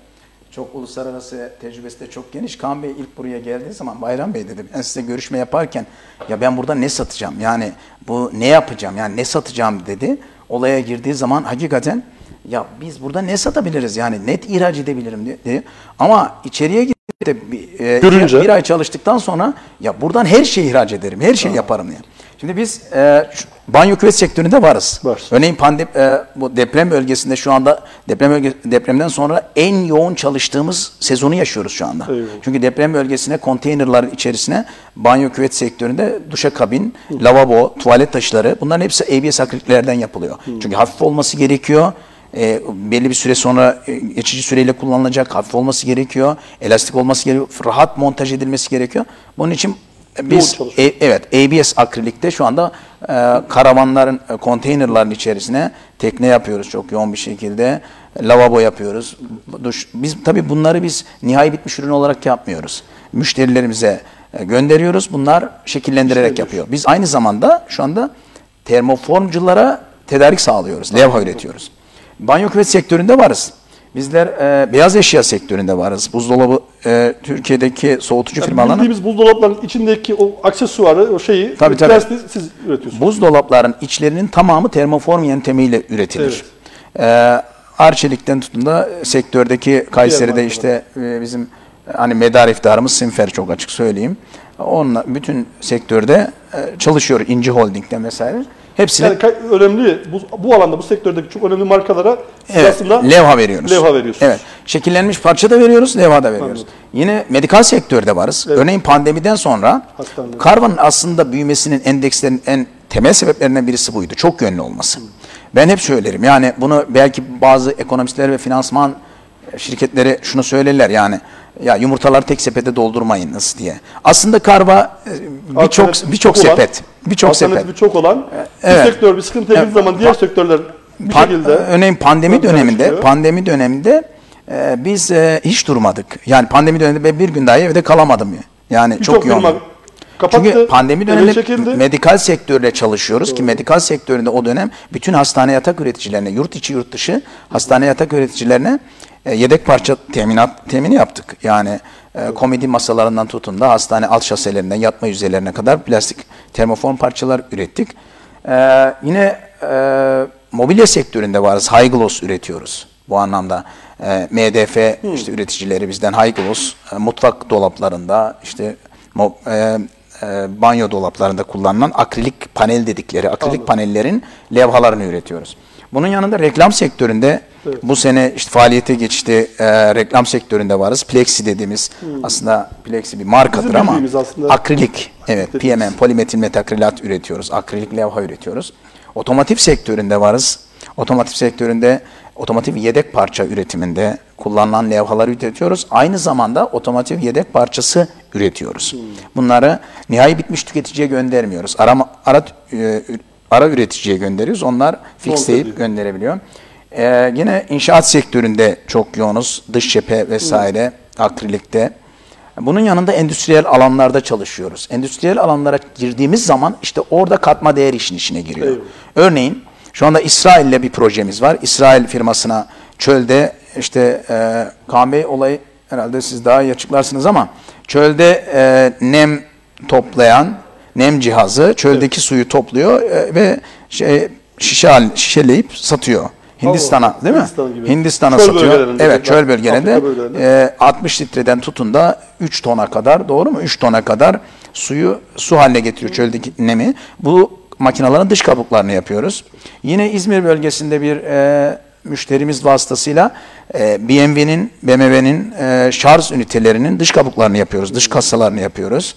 Speaker 3: Çok uluslararası tecrübesi de çok geniş. Kaan Bey ilk buraya geldiği zaman Bayram Bey dedi ben size görüşme yaparken ya ben burada ne satacağım? Yani bu ne yapacağım? Yani ne satacağım dedi. Olaya girdiği zaman hakikaten ya biz burada ne satabiliriz? Yani net ihraç edebilirim diye-. Ama içeriye gidip de bir, e,
Speaker 2: Görünce.
Speaker 3: bir ay çalıştıktan sonra ya buradan her şeyi ihraç ederim, her şeyi yaparım diye. Şimdi biz e, şu- banyo küvet sektöründe varız.
Speaker 2: Varsın.
Speaker 3: Örneğin pandemi, e, bu deprem bölgesinde şu anda deprem bölge, depremden sonra en yoğun çalıştığımız sezonu yaşıyoruz şu anda.
Speaker 2: Eyvallah.
Speaker 3: Çünkü deprem bölgesine konteynerların içerisine banyo küvet sektöründe duşakabin, lavabo, tuvalet taşları bunların hepsi ABS akriliklerden yapılıyor. Çünkü hafif olması gerekiyor. E, belli bir süre sonra e, geçici süreyle kullanılacak, hafif olması gerekiyor, elastik olması gerekiyor, rahat montaj edilmesi gerekiyor. Bunun için biz e, evet ABS akrilikte şu anda e, karavanların, e, konteynerların içerisine tekne yapıyoruz çok yoğun bir şekilde. Lavabo yapıyoruz. Duş. Biz tabii bunları biz nihai bitmiş ürün olarak yapmıyoruz. Müşterilerimize e, gönderiyoruz. Bunlar şekillendirerek yapıyor. Biz aynı zamanda şu anda termoformculara tedarik sağlıyoruz. Levha üretiyoruz. Banyo küvet sektöründe varız. Bizler e, beyaz eşya sektöründe varız. Buzdolabı e, Türkiye'deki soğutucu
Speaker 2: Yani
Speaker 3: firmalarına
Speaker 2: bildiğimiz buzdolaplarının içindeki o aksesuarı, o şeyi
Speaker 3: Tabii, tabii.
Speaker 2: siz üretiyorsunuz.
Speaker 3: buzdolapların içlerinin tamamı termoform yöntemiyle üretilir. Ee, Arçelik'ten tutun da sektördeki Kayseri'de işte e, bizim e, hani medar iftiharımız Sinfer çok açık söyleyeyim. Onunla bütün sektörde e, çalışıyor İnci Holding'den vesaire. Hepsine
Speaker 2: Yani önemli, bu, bu alanda, bu sektördeki çok önemli markalara
Speaker 3: Evet,
Speaker 2: aslında
Speaker 3: levha veriyoruz.
Speaker 2: levha veriyorsunuz.
Speaker 3: Evet. Şekillenmiş parça da veriyoruz, levha da veriyoruz.
Speaker 2: Anladım.
Speaker 3: Yine medikal sektörde varız. Örneğin pandemiden sonra
Speaker 2: Hastaneler.
Speaker 3: karvanın aslında büyümesinin endekslerin en temel sebeplerinden birisi buydu. Çok yönlü olması. Ben hep söylerim. Yani bunu belki bazı ekonomistler ve finansman şirketleri şunu söylerler yani ya yumurtaları tek sepete doldurmayınız diye. Aslında karva e, birçok birçok
Speaker 2: çok
Speaker 3: sepet. Birçok sepet.
Speaker 2: alternatifi çok olan
Speaker 3: Evet.
Speaker 2: bir sektör bir sıkıntı
Speaker 3: Evet.
Speaker 2: zaman diğer sektörler bir
Speaker 3: Pan-
Speaker 2: şekilde
Speaker 3: örneğin pandemi döneminde
Speaker 2: çıkıyor.
Speaker 3: pandemi döneminde e, biz e, hiç durmadık. Yani pandemi döneminde ben bir gün daha evde kalamadım. Yani
Speaker 2: birçok
Speaker 3: çok yoğun.
Speaker 2: firma kapattı.
Speaker 3: Çünkü pandemi döneminde medikal sektörle çalışıyoruz ki medikal sektöründe o dönem bütün hastane yatak üreticilerine, yurt içi yurt dışı hastane yatak üreticilerine e, yedek parça teminat temini yaptık. Yani e, komedi masalarından tutun da hastane alt şaselerinden yatma yüzeylerine kadar plastik termoform parçalar ürettik. E, yine e, mobilya sektöründe varız. High gloss üretiyoruz bu anlamda. E, MDF işte üreticileri bizden high gloss, e, mutfak dolaplarında işte mo- e, e, banyo dolaplarında kullanılan akrilik panel dedikleri akrilik panellerin levhalarını üretiyoruz. Bunun yanında reklam sektöründe bu sene işte faaliyete geçti. e, reklam sektöründe varız. Plexi dediğimiz aslında Plexi bir markadır ama
Speaker 2: aslında.
Speaker 3: akrilik evet. PMM polimetil metakrilat üretiyoruz. Akrilik levha üretiyoruz. Otomotiv sektöründe varız. Otomotiv sektöründe otomotiv yedek parça üretiminde kullanılan levhaları üretiyoruz. Aynı zamanda otomotiv yedek parçası üretiyoruz. Bunları nihai bitmiş tüketiciye göndermiyoruz. Ara, ara, e, ara üreticiye gönderiyoruz. Onlar fixleyip
Speaker 2: ediyor.
Speaker 3: gönderebiliyor. Ee, yine inşaat sektöründe çok yoğunuz. Dış cephe vesaire, akrilikte. Bunun yanında endüstriyel alanlarda çalışıyoruz. Endüstriyel alanlara girdiğimiz zaman işte orada katma değer işin içine giriyor.
Speaker 2: Eyvallah.
Speaker 3: Örneğin şu anda İsrail'le bir projemiz var. İsrail firmasına çölde işte e, Kaan Bey olayı herhalde siz daha iyi açıklarsınız ama çölde e, nem toplayan nem cihazı çöldeki suyu topluyor e, ve şey şişe şişeleyip satıyor. Hindistan'a değil mi?
Speaker 2: Hindistan gibi.
Speaker 3: Hindistan'a
Speaker 2: Çöl
Speaker 3: satıyor. Evet, çöl bölgelerinde. e, 60 litreden tutun da 3 tona kadar doğru mu? 3 tona kadar suyu su haline getiriyor çöldeki nemi. Bu makinaların dış kabuklarını yapıyoruz. Yine İzmir bölgesinde bir e, müşterimiz vasıtasıyla e, BMW'nin, BMW'nin e, şarj ünitelerinin dış kabuklarını yapıyoruz. Dış kasalarını yapıyoruz.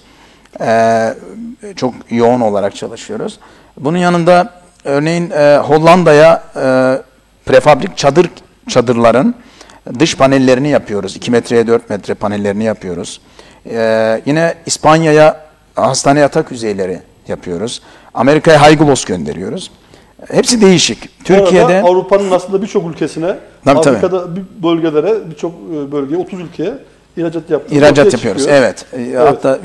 Speaker 3: E, çok yoğun olarak çalışıyoruz. Bunun yanında örneğin e, Hollanda'ya e, prefabrik çadır çadırların Dış panellerini yapıyoruz. 2 metreye 4 metre panellerini yapıyoruz. Ee, yine İspanya'ya hastane yatak yüzeyleri yapıyoruz. Amerika'ya gloss gönderiyoruz. Hepsi değişik. Türkiye'de
Speaker 2: Avrupa'nın aslında birçok ülkesine,
Speaker 3: Tabii, tabii.
Speaker 2: Afrika'da bir bölgelere, birçok e, bölgeye, 30 ülkeye ihracat yapıyoruz.
Speaker 3: İhracat yapıyoruz.
Speaker 2: çıkıyor.
Speaker 3: Evet. Ee, Hatta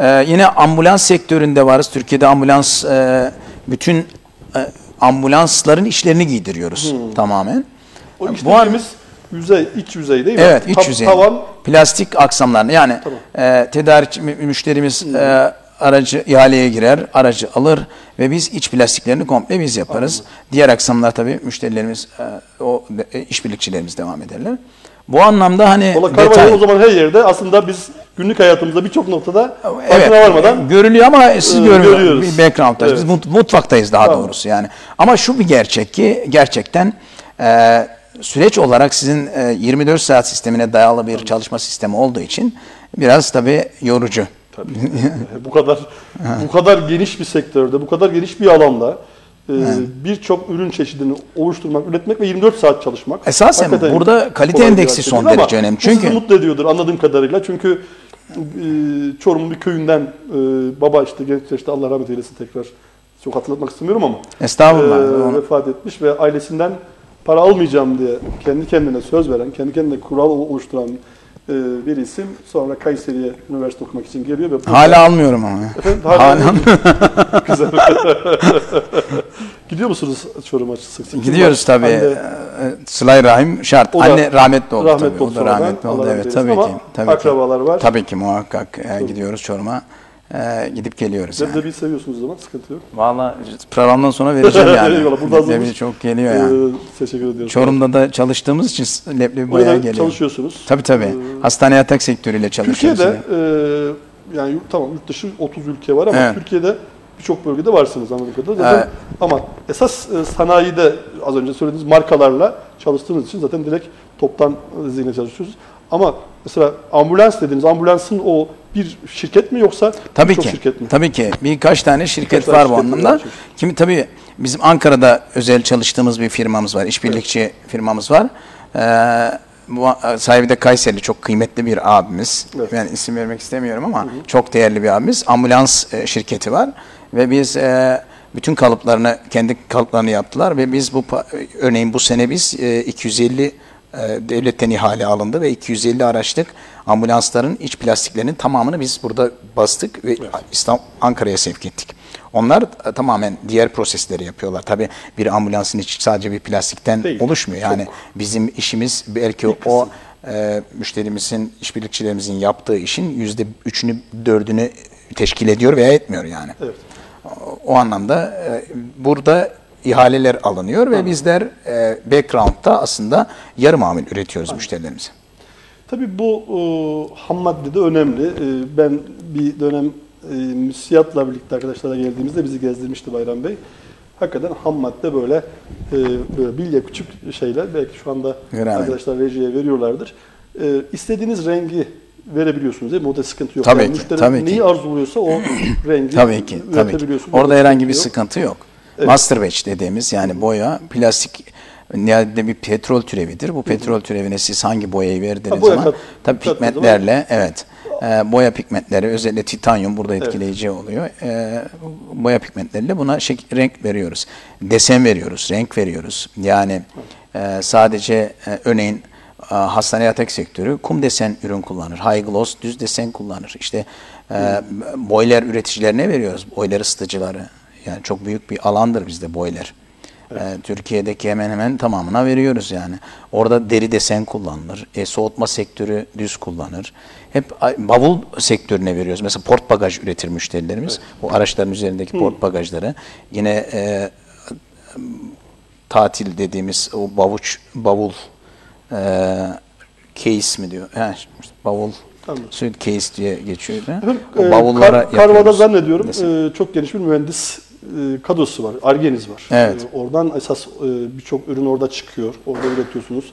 Speaker 3: e, yine ambulans sektöründe varız. Türkiye'de ambulans e, bütün e, ambulansların işlerini giydiriyoruz tamamen.
Speaker 2: O
Speaker 3: Bu an-
Speaker 2: dediğimiz yüzey, iç yüzey değil mi?
Speaker 3: Evet, iç
Speaker 2: Ta-
Speaker 3: yüzey.
Speaker 2: Tavan,
Speaker 3: Plastik aksamlarını yani
Speaker 2: Tamam.
Speaker 3: e, tedarik mü- müşterimiz e, aracı ihaleye girer, aracı alır ve biz iç plastiklerini komple biz yaparız. Diğer aksamlar tabii müşterilerimiz e, o e, işbirlikçilerimiz devam ederler. Bu anlamda hani
Speaker 2: Valla
Speaker 3: detay
Speaker 2: o zaman her yerde aslında biz günlük hayatımızda birçok noktada farkına varmadan
Speaker 3: görülüyor ama siz
Speaker 2: e,
Speaker 3: görmüyor.
Speaker 2: görüyoruz.
Speaker 3: Bir background'dayız. Biz
Speaker 2: Evet.
Speaker 3: mut- mutfaktayız daha
Speaker 2: Tamam.
Speaker 3: doğrusu yani. Ama şu bir gerçek ki gerçekten e, süreç olarak sizin e, 24 saat sistemine dayalı bir çalışma sistemi olduğu için biraz tabii yorucu.
Speaker 2: bu kadar bu kadar geniş bir sektörde, bu kadar geniş bir alanda e, birçok ürün çeşidini oluşturmak, üretmek ve 24 saat çalışmak.
Speaker 3: Esasen burada kalite endeksi son derece önemli.
Speaker 2: bu
Speaker 3: Çünkü-
Speaker 2: sizi mutlu ediyordur anladığım kadarıyla. Çünkü e, Çorum'un bir köyünden e, baba işte genç yaşta Allah rahmet eylesin tekrar çok hatırlatmak istemiyorum ama
Speaker 3: Estağfurullah.
Speaker 2: e, vefat etmiş ve ailesinden para almayacağım diye kendi kendine söz veren, kendi kendine kural oluşturan e, bir isim sonra Kayseri'ye üniversite okumak için geliyor ve burada-
Speaker 3: Hala almıyorum ama.
Speaker 2: Efendim,
Speaker 3: Hala,
Speaker 2: hala Güzel. Gidiyor musunuz Çorum'a sık sık?
Speaker 3: Gidiyoruz tabii.
Speaker 2: Anne
Speaker 3: Ee, Sıla-i Rahim şart.
Speaker 2: O da
Speaker 3: Anne rahmetli oldu
Speaker 2: rahmetli
Speaker 3: tabii.
Speaker 2: oldu
Speaker 3: O da rahmetli oldu.
Speaker 2: Allah
Speaker 3: Evet tabii ki. Tabii ki.
Speaker 2: akrabalar var.
Speaker 3: Tabii ki muhakkak e, gidiyoruz Çorum'a. E, gidip geliyoruz yani.
Speaker 2: Leblebi seviyorsunuz o zaman sıkıntı yok.
Speaker 3: Valla programdan sonra vereceğim yani.
Speaker 2: Eyvallah, burada
Speaker 3: Leblebi çok geliyor yani.
Speaker 2: Ee, teşekkür ediyorum.
Speaker 3: Çorum'da da çalıştığımız için leblebi bayağı geliyor.
Speaker 2: çalışıyorsunuz.
Speaker 3: Tabii tabii.
Speaker 2: Ee,
Speaker 3: Hastane yatak sektörüyle çalışıyoruz.
Speaker 2: Türkiye'de e, yani tamam yurt dışı 30 ülke var ama
Speaker 3: Evet.
Speaker 2: Türkiye'de birçok bölgede varsınız kadarıyla. Zaten
Speaker 3: Evet.
Speaker 2: Ama esas e, sanayide az önce söylediğiniz markalarla çalıştığınız için zaten direkt toptan e, zihne çalışıyorsunuz. Ama mesela ambulans dediğiniz ambulansın o bir şirket mi yoksa
Speaker 3: Tabii ki.
Speaker 2: şirket mi?
Speaker 3: Tabii ki. Birkaç tane şirket
Speaker 2: Birkaç
Speaker 3: var bu
Speaker 2: var,
Speaker 3: anlamda.
Speaker 2: çok.
Speaker 3: Kimi tabii bizim Ankara'da özel çalıştığımız bir firmamız var. İşbirlikçi firmamız var. Ee, bu sahibi de Kayseri çok kıymetli bir abimiz.
Speaker 2: Evet.
Speaker 3: Ben isim vermek istemiyorum ama çok değerli bir abimiz. Ambulans e, şirketi var ve biz e, bütün kalıplarını kendi kalıplarını yaptılar ve biz bu örneğin bu sene biz e, 250 e, devletten ihale alındı ve 250 araçlık ambulansların iç plastiklerinin tamamını biz burada bastık ve İstanbul Ankara'ya sevk ettik. Onlar e, tamamen diğer prosesleri yapıyorlar. Tabii bir ambulansın içi sadece bir plastikten
Speaker 2: Değil.
Speaker 3: oluşmuyor. Yani bizim işimiz belki o e, müşterimizin, işbirlikçilerimizin yaptığı işin yüzde üçünü, dördünü teşkil ediyor veya etmiyor yani.
Speaker 2: Evet.
Speaker 3: O, o anlamda e, burada ihaleler alınıyor ve bizler e, background'da aslında yarı mamul üretiyoruz müşterilerimize.
Speaker 2: Tabii bu e, ham madde de önemli. E, ben bir dönem e, müsiyatla birlikte arkadaşlara geldiğimizde bizi gezdirmişti Bayram Bey. Hakikaten ham madde böyle e, böyle bilye küçük şeyler belki şu anda
Speaker 3: Göremedim.
Speaker 2: arkadaşlar rejiye veriyorlardır. E, istediğiniz rengi verebiliyorsunuz değil mi? O da sıkıntı yok.
Speaker 3: Tabii ki,
Speaker 2: müşteri
Speaker 3: tabii ki.
Speaker 2: neyi arzuluyorsa o rengi
Speaker 3: Tabii ki, tabii ki. Orada
Speaker 2: da
Speaker 3: herhangi bir
Speaker 2: yok.
Speaker 3: sıkıntı yok.
Speaker 2: Evet.
Speaker 3: Master batch dediğimiz yani boya, plastik nihayetinde bir petrol türevidir. Bu petrol türevine siz hangi boyayı verdiğiniz
Speaker 2: Ha, boya
Speaker 3: zaman
Speaker 2: kat-
Speaker 3: tabii pigmentlerle evet e, boya pigmentleri özellikle titanyum burada etkileyici oluyor. E, boya pigmentleriyle buna şek- renk veriyoruz. Desen veriyoruz, renk veriyoruz. Yani e, sadece e, örneğin e, hastane yatak sektörü kum desen ürün kullanır. High gloss düz desen kullanır. İşte e, boiler üreticilerine veriyoruz. Boiler ısıtıcıları. Yani çok büyük bir alandır bizde boiler. E, Türkiye'deki hemen hemen tamamına veriyoruz yani. Orada deri desen kullanılır. E, soğutma sektörü düz kullanır. Hep bavul sektörüne veriyoruz. Mesela port bagaj üretir müşterilerimiz. Bu araçların üzerindeki port bagajları. Yine e, tatil dediğimiz o bavuç bavul e, case mi diyor? He, bavul
Speaker 2: Anladım.
Speaker 3: suitcase diye geçiyordu.
Speaker 2: Efendim,
Speaker 3: O
Speaker 2: e,
Speaker 3: bavullara
Speaker 2: Kar- Karva'da zannediyorum e, çok geniş bir mühendis kadrosu var, argeniz var.
Speaker 3: Evet.
Speaker 2: E, oradan esas e, birçok ürün orada çıkıyor, orada üretiyorsunuz.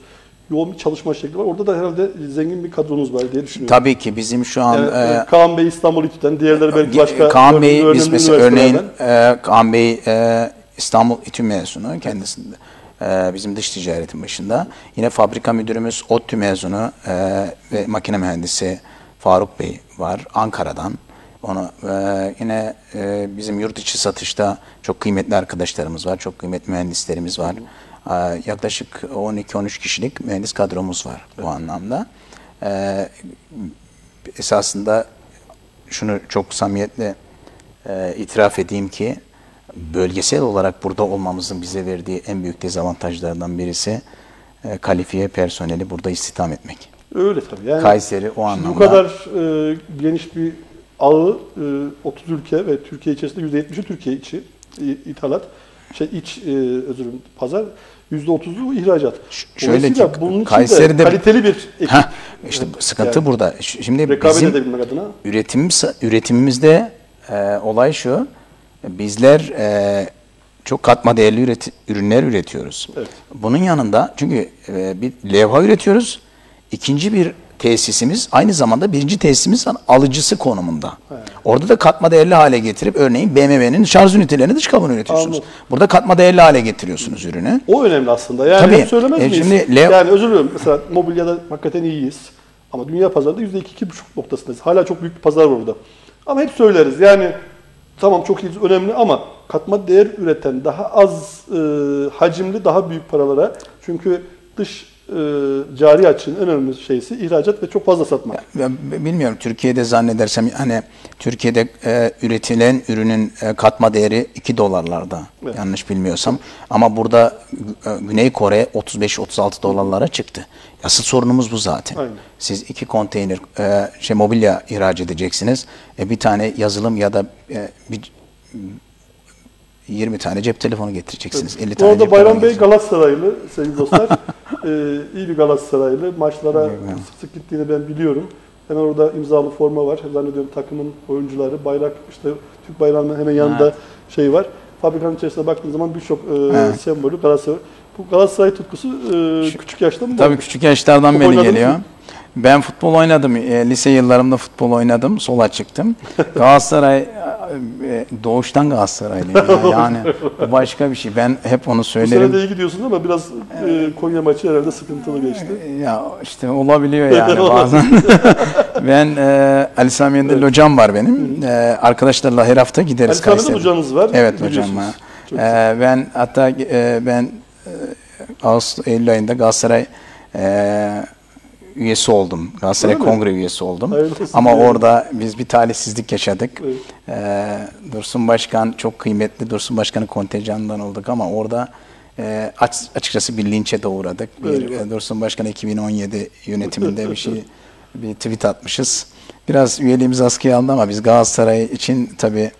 Speaker 2: Yoğun bir çalışma şekli var. Orada da herhalde zengin bir kadronuz var diye düşünüyorum.
Speaker 3: Tabii ki bizim şu an
Speaker 2: Yani,
Speaker 3: e,
Speaker 2: e, Kaan Bey İstanbul İTÜ'den, diğerleri belki başka
Speaker 3: Kaan Bey biz mesela örneğin e, Kaan Bey e, İstanbul İTÜ mezunu kendisinde. e, bizim dış ticaretin başında. Yine fabrika müdürümüz ODTÜ mezunu e, ve makine mühendisi Faruk Bey var Ankara'dan. Onu e, yine e, bizim yurt içi satışta çok kıymetli arkadaşlarımız var, çok kıymetli mühendislerimiz var. E, yaklaşık 12-13 kişilik mühendis kadromuz var bu anlamda. E, esasında şunu çok samimiyetle e, itiraf edeyim ki bölgesel olarak burada olmamızın bize verdiği en büyük dezavantajlardan birisi e, kalifiye personeli burada istihdam etmek.
Speaker 2: Öyle tabii. Yani
Speaker 3: Kayseri o anlamda.
Speaker 2: bu kadar e, geniş bir ağı e, 30 ülke ve Türkiye içerisinde %70'i Türkiye içi ithalat. Şey iç e, özür dilerim pazar %30'u ihracat.
Speaker 3: Şöyle ki,
Speaker 2: bunun için
Speaker 3: Kayseri'de-
Speaker 2: de kaliteli bir ekip.
Speaker 3: Heh, işte
Speaker 2: Evet,
Speaker 3: sıkıntı
Speaker 2: yani
Speaker 3: burada. Şimdi
Speaker 2: Rekabet
Speaker 3: bizim
Speaker 2: adına.
Speaker 3: üretimimiz, üretimimizde e, olay şu. Bizler e, çok katma değerli üreti- ürünler üretiyoruz.
Speaker 2: Evet.
Speaker 3: Bunun yanında çünkü e, bir levha üretiyoruz. İkinci bir tesisimiz aynı zamanda birinci tesisimiz alıcısı konumunda. Orada da katma değerli hale getirip örneğin BMW'nin şarj ünitelerini dış kabını üretiyorsunuz.
Speaker 2: Anladım.
Speaker 3: Burada katma değerli hale getiriyorsunuz ürünü.
Speaker 2: O önemli aslında. Yani
Speaker 3: Tabii.
Speaker 2: söylemez
Speaker 3: E,
Speaker 2: miyiz?
Speaker 3: şimdi Leo-
Speaker 2: Yani özür dilerim. Mesela mobilyada hakikaten iyiyiz. Ama dünya pazarında %2-2,5 noktasındayız. Hala çok büyük bir pazar var burada. Ama hep söyleriz. Yani tamam çok iyiyiz, önemli ama katma değer üreten daha az e, hacimli, daha büyük paralara. Çünkü dış cari açığın en önemli şeysi ihracat ve çok fazla satmak.
Speaker 3: Ya, bilmiyorum Türkiye'de zannedersem hani Türkiye'de e, üretilen ürünün e, katma değeri 2 dolarlarda
Speaker 2: Evet.
Speaker 3: yanlış bilmiyorsam ama burada e, Güney Kore 35-36 dolarlara çıktı. Asıl sorunumuz bu zaten.
Speaker 2: Aynen.
Speaker 3: Siz iki konteyner e, şey mobilya ihraç edeceksiniz. E, bir tane yazılım ya da e, bir 20 tane cep telefonu getireceksiniz. 50
Speaker 2: Bu
Speaker 3: tane
Speaker 2: arada
Speaker 3: cep
Speaker 2: Bayram Bey. Galatasaraylı sevgili dostlar. ee, iyi bir Galatasaraylı. Maçlara sık sık gittiğini ben biliyorum. Hemen orada imzalı forma var. Zannediyorum takımın oyuncuları. Bayrak işte Türk bayrağının hemen yanında
Speaker 3: Evet.
Speaker 2: şey var. Fabrikanın içerisine baktığın zaman birçok e,
Speaker 3: Evet.
Speaker 2: sembolü Galatasaray. Bu Galatasaray tutkusu e, küçük yaşta mı?
Speaker 3: Tabii küçük yaşlardan beri geliyor.
Speaker 2: mı?
Speaker 3: Ben futbol oynadım. E, lise yıllarımda futbol oynadım. Sola çıktım. Galatasaray e, doğuştan Galatasaraylıyım. ya. Yani bu başka bir şey. Ben hep onu
Speaker 2: Bu sene
Speaker 3: söylerim.
Speaker 2: de iyi gidiyorsunuz ama biraz e, Konya maçı herhalde sıkıntılı geçti.
Speaker 3: Ya işte olabiliyor yani bazen. ben e, Ali Sami Yendirli hocam var benim. E, arkadaşlarla her hafta gideriz
Speaker 2: Ali
Speaker 3: Kayseri'ye.
Speaker 2: hocanız var.
Speaker 3: Evet hocam var. Ee, ben hatta e, ben e, Ağustos Eylül ayında Galatasaray e, üyesi oldum. Galatasaray
Speaker 2: Öyle mi?
Speaker 3: Kongre üyesi oldum.
Speaker 2: Hayırlı olsun
Speaker 3: Ama
Speaker 2: diyelim.
Speaker 3: orada biz bir talihsizlik yaşadık.
Speaker 2: Evet.
Speaker 3: Ee, Dursun Başkan çok kıymetli Dursun Başkan'ın kontenjanından olduk ama orada e, aç- açıkçası bir linçe de uğradık. Bir,
Speaker 2: Eyvah.
Speaker 3: e, Dursun Başkan 2017 yönetiminde bir şey bir tweet atmışız. Biraz üyeliğimiz askıya aldı ama biz Galatasaray için tabii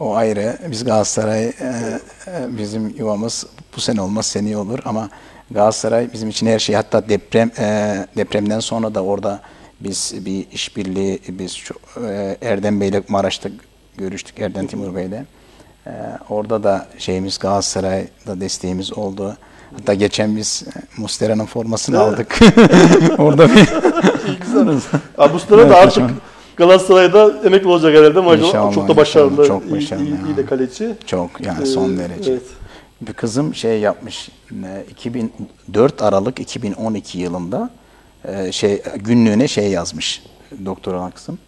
Speaker 3: o ayrı. Biz Galatasaray e, e, bizim yuvamız bu sene olmaz seneye olur ama Galatasaray bizim için her şey hatta deprem e, depremden sonra da orada biz bir işbirliği biz çok, e, Erdem Bey'le Maraş'ta görüştük Erdem Timur Bey'le. E, orada da şeyimiz Galatasaray'da desteğimiz oldu. Hatta geçen biz e, Mustera'nın formasını
Speaker 2: Evet.
Speaker 3: aldık. orada bir
Speaker 2: İyi güzel. Abi sene
Speaker 3: Evet,
Speaker 2: de artık. Galatasaray'da emekli olacak herhalde maşallah.
Speaker 3: İnşallah,
Speaker 2: Çok da başarılı.
Speaker 3: Çok
Speaker 2: iyi,
Speaker 3: başarılı
Speaker 2: iyi,
Speaker 3: ya.
Speaker 2: iyi de kaleci.
Speaker 3: çok yani son
Speaker 2: Ee,
Speaker 3: derece.
Speaker 2: Evet.
Speaker 3: Bir kızım şey yapmış. e, 2004 Aralık 2012 yılında e, şey günlüğüne şey yazmış doktor olan kızım.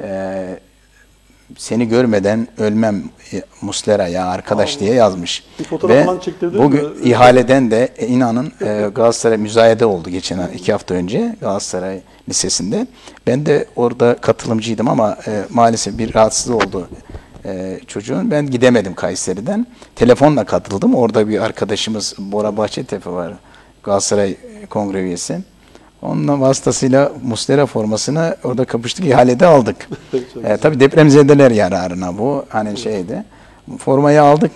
Speaker 3: E, seni görmeden ölmem e, Muslera ya arkadaş diye yazmış.
Speaker 2: Bir fotoğraf falan çektirdin
Speaker 3: bugün
Speaker 2: mi?
Speaker 3: ihaleden de e, inanın e, Galatasaray müzayede oldu geçen iki hafta önce Galatasaray Lisesi'nde. Ben de orada katılımcıydım ama e, maalesef bir rahatsız oldu e, çocuğun. Ben gidemedim Kayseri'den. Telefonla katıldım. Orada bir arkadaşımız Bora Bahçetepe var. Galatasaray kongre üyesi. Onunla vasıtasıyla Mustera formasını orada kapıştık, ihalede aldık. E, tabii depremzedeler yararına bu. Hani şeydi. Formayı aldık.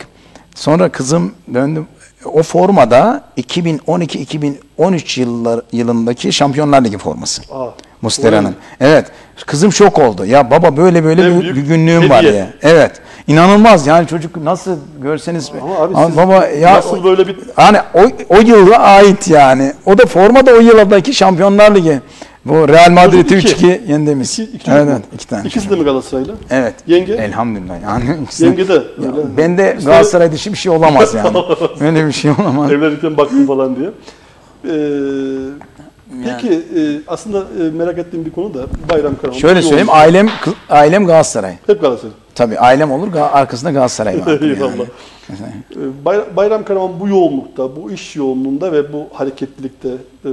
Speaker 3: Sonra kızım döndü. O formada 2012-2013 yıllar, yılındaki Şampiyonlar Ligi forması.
Speaker 2: Aa,
Speaker 3: Mustera'nın. Evet. Kızım şok oldu. Ya baba böyle böyle
Speaker 2: En
Speaker 3: bir, günlüğüm var diye. Evet. İnanılmaz yani çocuk nasıl görseniz.
Speaker 2: Ama abi siz
Speaker 3: baba ya
Speaker 2: nasıl böyle bir-
Speaker 3: hani o, o yıla ait yani. O da forma da o yıldaki Şampiyonlar Ligi Bu Real
Speaker 2: iki.
Speaker 3: 3-2 yendiğimiz.
Speaker 2: İki, iki
Speaker 3: evet, evet, iki tane.
Speaker 2: İkisi de mi Galatasaraylı?
Speaker 3: Evet.
Speaker 2: Yenge?
Speaker 3: Elhamdülillah. Yani ikisi-
Speaker 2: Yenge de
Speaker 3: Ya,
Speaker 2: öyle.
Speaker 3: ben de
Speaker 2: İşte-
Speaker 3: Galatasaray dışı bir şey olamaz yani. Öyle bir şey olamaz.
Speaker 2: Evlenirken baktım falan diye. Ee, peki e, aslında e, merak ettiğim bir konu da Bayram Karaman.
Speaker 3: Şöyle söyleyeyim,
Speaker 2: yolculuk-
Speaker 3: ailem ailem Galatasaray.
Speaker 2: Hep Galatasaray.
Speaker 3: Tabii ailem olur, arkasında Galatasaray var.
Speaker 2: Eyvallah. Ee, Bay- Bayram Karaman bu yoğunlukta, bu iş yoğunluğunda ve bu hareketlilikte e,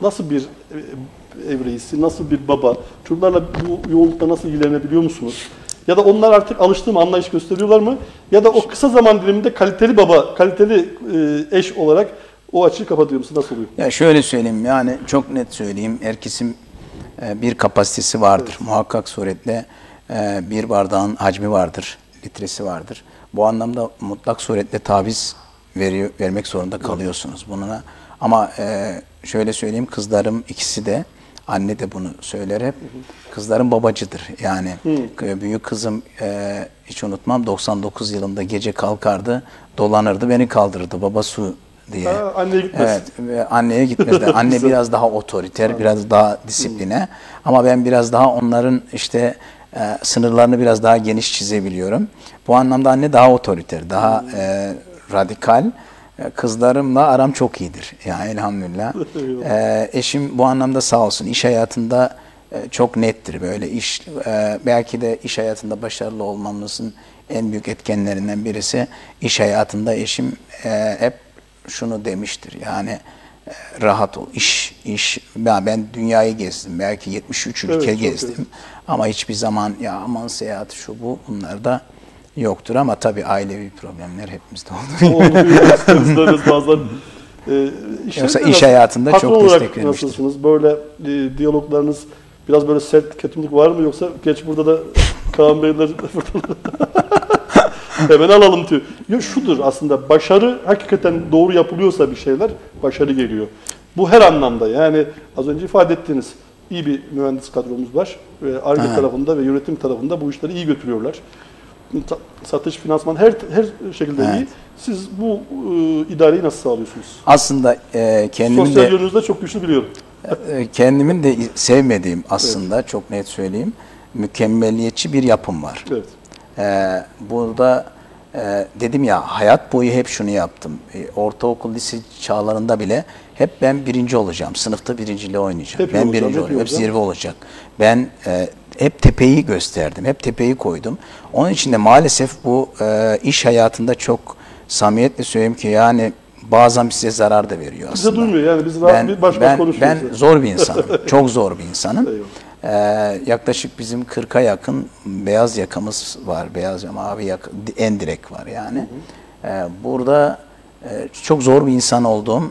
Speaker 2: nasıl bir e, ev reisi, nasıl bir baba, çocuklarla bu yoğunlukta nasıl ilgilenebiliyor musunuz? Ya da onlar artık alıştığı mı, anlayış gösteriyorlar mı? Ya da o kısa zaman diliminde kaliteli baba, kaliteli e, eş olarak o açığı kapatıyor musun? Nasıl oluyor?
Speaker 3: Ya şöyle söyleyeyim yani çok net söyleyeyim. Herkesin e, bir kapasitesi vardır. Muhakkak suretle e, bir bardağın hacmi vardır, litresi vardır. Bu anlamda mutlak suretle taviz veriyor, vermek zorunda kalıyorsunuz bununla. Ama e, şöyle söyleyeyim kızlarım ikisi de anne de bunu söyler hep. Kızlarım babacıdır. Yani e, büyük kızım e, hiç unutmam 99 yılında gece kalkardı, dolanırdı, beni kaldırırdı. Baba su diye.
Speaker 2: Ha, anneye gitmez.
Speaker 3: Evet, ve anneye gitmez de. Anne biraz daha otoriter, biraz daha disipline. Ama ben biraz daha onların işte e, sınırlarını biraz daha geniş çizebiliyorum. Bu anlamda anne daha otoriter, daha e, radikal. E, Kızlarımla aram çok iyidir. Yani elhamdülillah. E, eşim bu anlamda sağ olsun. iş hayatında e, çok nettir böyle iş e, belki de iş hayatında başarılı olmamızın en büyük etkenlerinden birisi iş hayatında eşim e, hep şunu demiştir yani e, rahat ol iş iş ya ben dünyayı gezdim belki 73 ülke
Speaker 2: Evet,
Speaker 3: gezdim
Speaker 2: gezdim.
Speaker 3: ama hiçbir zaman ya aman seyahat şu bu bunlar da yoktur ama tabii ailevi problemler hepimizde oldu.
Speaker 2: İsteriz bazen. Ee, iş
Speaker 3: Yoksa iş
Speaker 2: nasıl-
Speaker 3: hayatında çok destek.
Speaker 2: Nasılsınız? Böyle e, diyaloglarınız biraz böyle sert ketumluk var mı yoksa geç burada da Kaan Beyler hemen alalım diyor. Ya şudur aslında başarı hakikaten doğru yapılıyorsa bir şeyler başarı geliyor. Bu her anlamda yani az önce ifade ettiğiniz iyi bir mühendis kadromuz var. Ve ARGE
Speaker 3: Evet.
Speaker 2: tarafında ve yönetim tarafında bu işleri iyi götürüyorlar. Satış, finansman her her şekilde
Speaker 3: Evet.
Speaker 2: iyi. Siz bu e, idareyi nasıl sağlıyorsunuz?
Speaker 3: Aslında e, kendimin
Speaker 2: Sosyal
Speaker 3: de
Speaker 2: yönünüzde çok güçlü biliyorum.
Speaker 3: e, kendimin de sevmediğim aslında çok net söyleyeyim mükemmeliyetçi bir yapım var.
Speaker 2: Evet.
Speaker 3: Ee, burada e, dedim ya hayat boyu hep şunu yaptım. E, ortaokul, lise çağlarında bile hep ben birinci olacağım. Sınıfta birinciliği oynayacağım.
Speaker 2: Hep
Speaker 3: ben
Speaker 2: olacağım,
Speaker 3: birinci
Speaker 2: hep
Speaker 3: olacağım. Hep zirve olacak. Ben e, hep tepeyi gösterdim. Hep tepeyi koydum. Onun için de maalesef bu e, iş hayatında çok samimiyetle söyleyeyim ki yani bazen size zarar da veriyor
Speaker 2: Bize
Speaker 3: aslında.
Speaker 2: duymuyor yani biz rahat bir baş başa
Speaker 3: ben,
Speaker 2: konuşuyoruz.
Speaker 3: ben zor bir insanım. Çok zor bir insanım.
Speaker 2: Eyvallah.
Speaker 3: Ee, yaklaşık bizim 40'a yakın beyaz yakamız var. Beyaz ya mavi yaka, en direk var yani. Ee, burada e, çok zor bir insan olduğum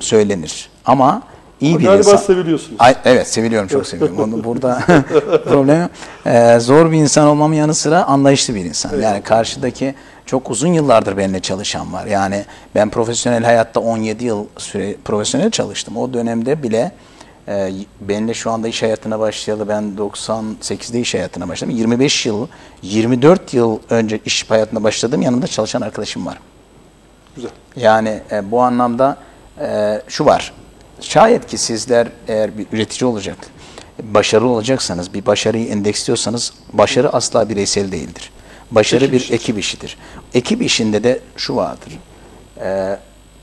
Speaker 3: söylenir. Ama iyi
Speaker 2: Ama
Speaker 3: bir
Speaker 2: galiba
Speaker 3: insan.
Speaker 2: seviliyorsunuz.
Speaker 3: Ay, evet seviliyorum çok seviyorum. Onu burada problem yok. Ee, zor bir insan olmamın yanı sıra anlayışlı bir insan. Yani karşıdaki çok uzun yıllardır benimle çalışan var. Yani ben profesyonel hayatta 17 yıl süre profesyonel çalıştım. O dönemde bile e, benimle şu anda iş hayatına başlayalı ben 98'de iş hayatına başladım. 25 yıl, 24 yıl önce iş hayatına başladım. Yanımda çalışan arkadaşım var.
Speaker 2: Güzel.
Speaker 3: Yani e, bu anlamda e, şu var. Şayet ki sizler eğer bir üretici olacak, başarılı olacaksanız, bir başarıyı endeksliyorsanız başarı asla bireysel değildir. Başarı
Speaker 2: Ekip
Speaker 3: bir
Speaker 2: işidir.
Speaker 3: ekip işidir. Ekip işinde de şu vardır. E,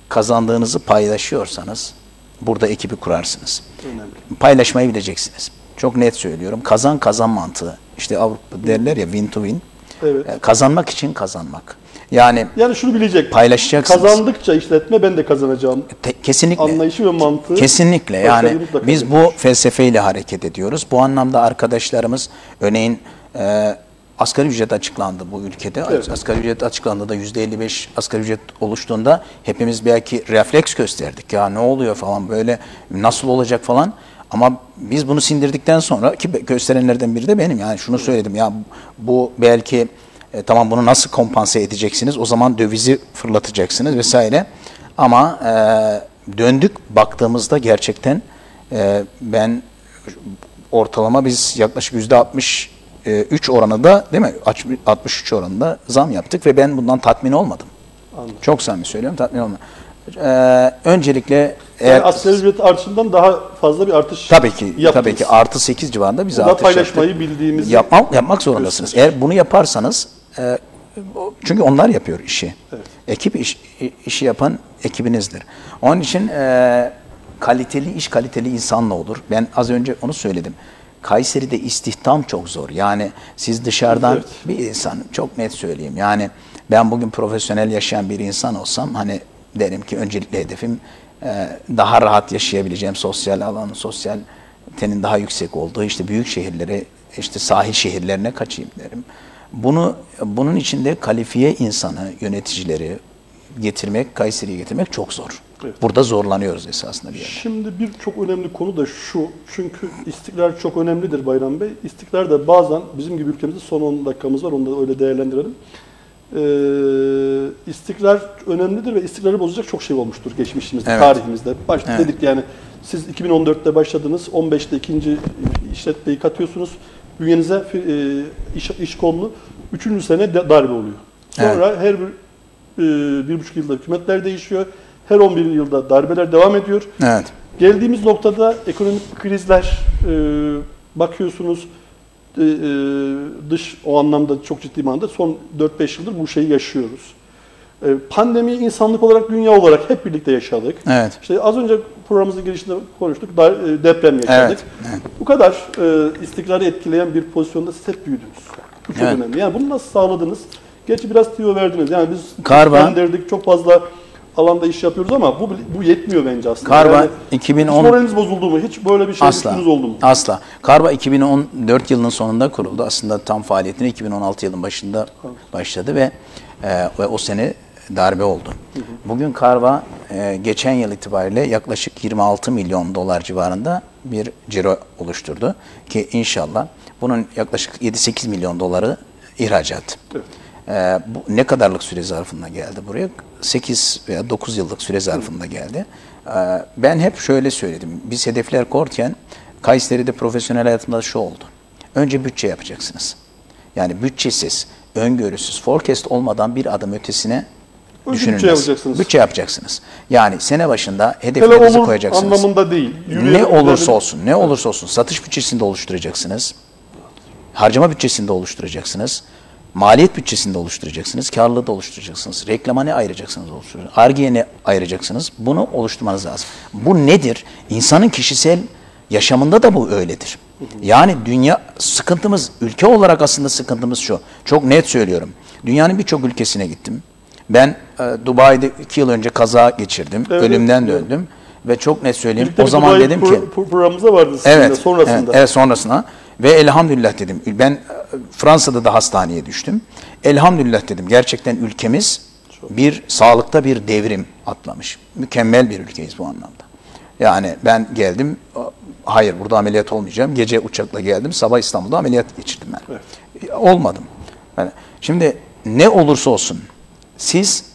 Speaker 3: kazandığınızı paylaşıyorsanız burada ekibi kurarsınız.
Speaker 2: Önemli.
Speaker 3: Paylaşmayı bileceksiniz. Çok net söylüyorum. Kazan kazan mantığı. İşte Avrupa derler ya win to win.
Speaker 2: Evet.
Speaker 3: E, kazanmak için kazanmak. Yani
Speaker 2: Yani şunu bilecek.
Speaker 3: Paylaşacaksınız.
Speaker 2: Kazandıkça işletme ben de kazanacağım.
Speaker 3: Te- kesinlikle.
Speaker 2: Anlayışı ve mantığı.
Speaker 3: Kesinlikle yani biz bu felsefeyle hareket ediyoruz. Bu anlamda arkadaşlarımız örneğin e, asgari ücret açıklandı bu ülkede.
Speaker 2: Evet.
Speaker 3: Asgari ücret açıklandığında %55 asgari ücret oluştuğunda hepimiz belki refleks gösterdik. Ya ne oluyor falan böyle nasıl olacak falan. Ama biz bunu sindirdikten sonra ki gösterenlerden biri de benim. Yani şunu söyledim ya bu belki e, tamam bunu nasıl kompanse edeceksiniz? O zaman dövizi fırlatacaksınız vesaire. Ama e, döndük baktığımızda gerçekten e, ben ortalama biz yaklaşık yüzde 63 oranında değil mi? 63 oranında zam yaptık ve ben bundan tatmin olmadım.
Speaker 2: Anladım.
Speaker 3: Çok samimi söylüyorum tatmin olmadım. Ee, öncelikle eğer
Speaker 2: Yani asgari ücret artışından daha fazla bir artış
Speaker 3: tabii ki
Speaker 2: yaptınız.
Speaker 3: tabii ki artı 8 civarında biz
Speaker 2: Bu da
Speaker 3: artış
Speaker 2: paylaşmayı
Speaker 3: yaptık.
Speaker 2: bildiğimizi
Speaker 3: yapmak yapmak zorundasınız. Eğer bunu yaparsanız e, çünkü onlar yapıyor işi. Ekip iş, işi yapan ekibinizdir. Onun için e, kaliteli iş kaliteli insanla olur. Ben az önce onu söyledim. Kayseri'de istihdam çok zor. Yani siz dışarıdan
Speaker 2: Evet.
Speaker 3: bir insan çok net söyleyeyim. Yani ben bugün profesyonel yaşayan bir insan olsam hani derim ki öncelikle hedefim e, daha rahat yaşayabileceğim sosyal alanın, sosyal tenin daha yüksek olduğu işte büyük şehirlere, işte sahil şehirlerine kaçayım derim. Bunu bunun içinde kalifiye insanı, yöneticileri getirmek, Kayseri'ye getirmek çok zor.
Speaker 2: Evet.
Speaker 3: Burada zorlanıyoruz esasında bir yerde.
Speaker 2: Şimdi bir çok önemli konu da şu. Çünkü istikrar çok önemlidir Bayram Bey. İstikrar da bazen bizim gibi ülkemizde son 10 dakikamız var. Onu da öyle değerlendirelim. Ee, istikrar önemlidir ve istikrarı bozacak çok şey olmuştur geçmişimizde,
Speaker 3: Evet.
Speaker 2: tarihimizde. Başta
Speaker 3: Evet.
Speaker 2: dedik yani siz 2014'te başladınız, 15'te ikinci işletmeyi katıyorsunuz. Bünyenize e, iş, iş kolunu, üçüncü sene darbe oluyor. Sonra her bir, e, bir buçuk yılda hükümetler değişiyor. Her 11 yılda darbeler devam ediyor.
Speaker 3: Evet.
Speaker 2: Geldiğimiz noktada ekonomik krizler e, bakıyorsunuz e, e, dış o anlamda çok ciddi manada son 4-5 yıldır bu şeyi yaşıyoruz. E, pandemiyi insanlık olarak, dünya olarak hep birlikte yaşadık.
Speaker 3: Evet.
Speaker 2: İşte az önce programımızın girişinde konuştuk, dar- e, deprem yaşadık.
Speaker 3: Evet,
Speaker 2: Bu kadar e, istikrarı etkileyen bir pozisyonda siz hep büyüdünüz. Bu çok
Speaker 3: Evet.
Speaker 2: önemli. Yani bunu nasıl sağladınız? Gerçi biraz tüyo verdiniz. Yani biz gönderdik, çok fazla alanda iş yapıyoruz ama bu bu yetmiyor bence aslında.
Speaker 3: Karva
Speaker 2: Yani
Speaker 3: 2010
Speaker 2: hiç moraliniz bozuldu mu? Hiç böyle bir şey
Speaker 3: Asla.
Speaker 2: oldu mu?
Speaker 3: Asla. Karba 2014 yılının sonunda kuruldu. Aslında tam faaliyetine 2016 yılın başında başladı ve e, ve o sene darbe oldu. Bugün Karva e, geçen yıl itibariyle yaklaşık 26 milyon dolar civarında bir ciro oluşturdu ki inşallah bunun yaklaşık 7-8 milyon doları ihracat.
Speaker 2: Evet.
Speaker 3: Ee, bu ne kadarlık süre zarfında geldi buraya? 8 veya 9 yıllık süre zarfında geldi. Ee, ben hep şöyle söyledim. Biz hedefler korken Kayseri'de profesyonel hayatımda şu oldu. Önce bütçe yapacaksınız. Yani bütçesiz, öngörüsüz, forecast olmadan bir adım ötesine düşünülmez.
Speaker 2: bütçe yapacaksınız.
Speaker 3: Bütçe yapacaksınız. Yani sene başında hedeflerinizi
Speaker 2: olur
Speaker 3: koyacaksınız.
Speaker 2: anlamında değil.
Speaker 3: Ne
Speaker 2: Yürüyelim,
Speaker 3: olursa
Speaker 2: gidelim.
Speaker 3: olsun, ne olursa olsun satış bütçesinde oluşturacaksınız. Harcama bütçesinde oluşturacaksınız. Maliyet bütçesinde oluşturacaksınız. Karlılığı da oluşturacaksınız. Reklama ne ayıracaksınız? Arge'ye ne ayıracaksınız? Bunu oluşturmanız lazım. Bu nedir? İnsanın kişisel yaşamında da bu öyledir. Yani dünya sıkıntımız, ülke olarak aslında sıkıntımız şu. Çok net söylüyorum. Dünyanın birçok ülkesine gittim. Ben e, Dubai'de iki yıl önce kaza geçirdim.
Speaker 2: Evet,
Speaker 3: Ölümden
Speaker 2: evet.
Speaker 3: döndüm. Ve çok net söyleyeyim.
Speaker 2: Birlikte
Speaker 3: o zaman
Speaker 2: Dubai
Speaker 3: dedim
Speaker 2: pro-
Speaker 3: ki
Speaker 2: pro- programımızda vardı sizinle
Speaker 3: Evet,
Speaker 2: sonrasında.
Speaker 3: Evet, evet, sonrasına. Ve elhamdülillah dedim. Ben e, Fransa'da da hastaneye düştüm. Elhamdülillah dedim. Gerçekten ülkemiz bir sağlıkta bir devrim atlamış. Mükemmel bir ülkeyiz bu anlamda. Yani ben geldim. Hayır burada ameliyat olmayacağım. Gece uçakla geldim. Sabah İstanbul'da ameliyat geçirdim ben. E, Olmadım. Yani şimdi ne olursa olsun siz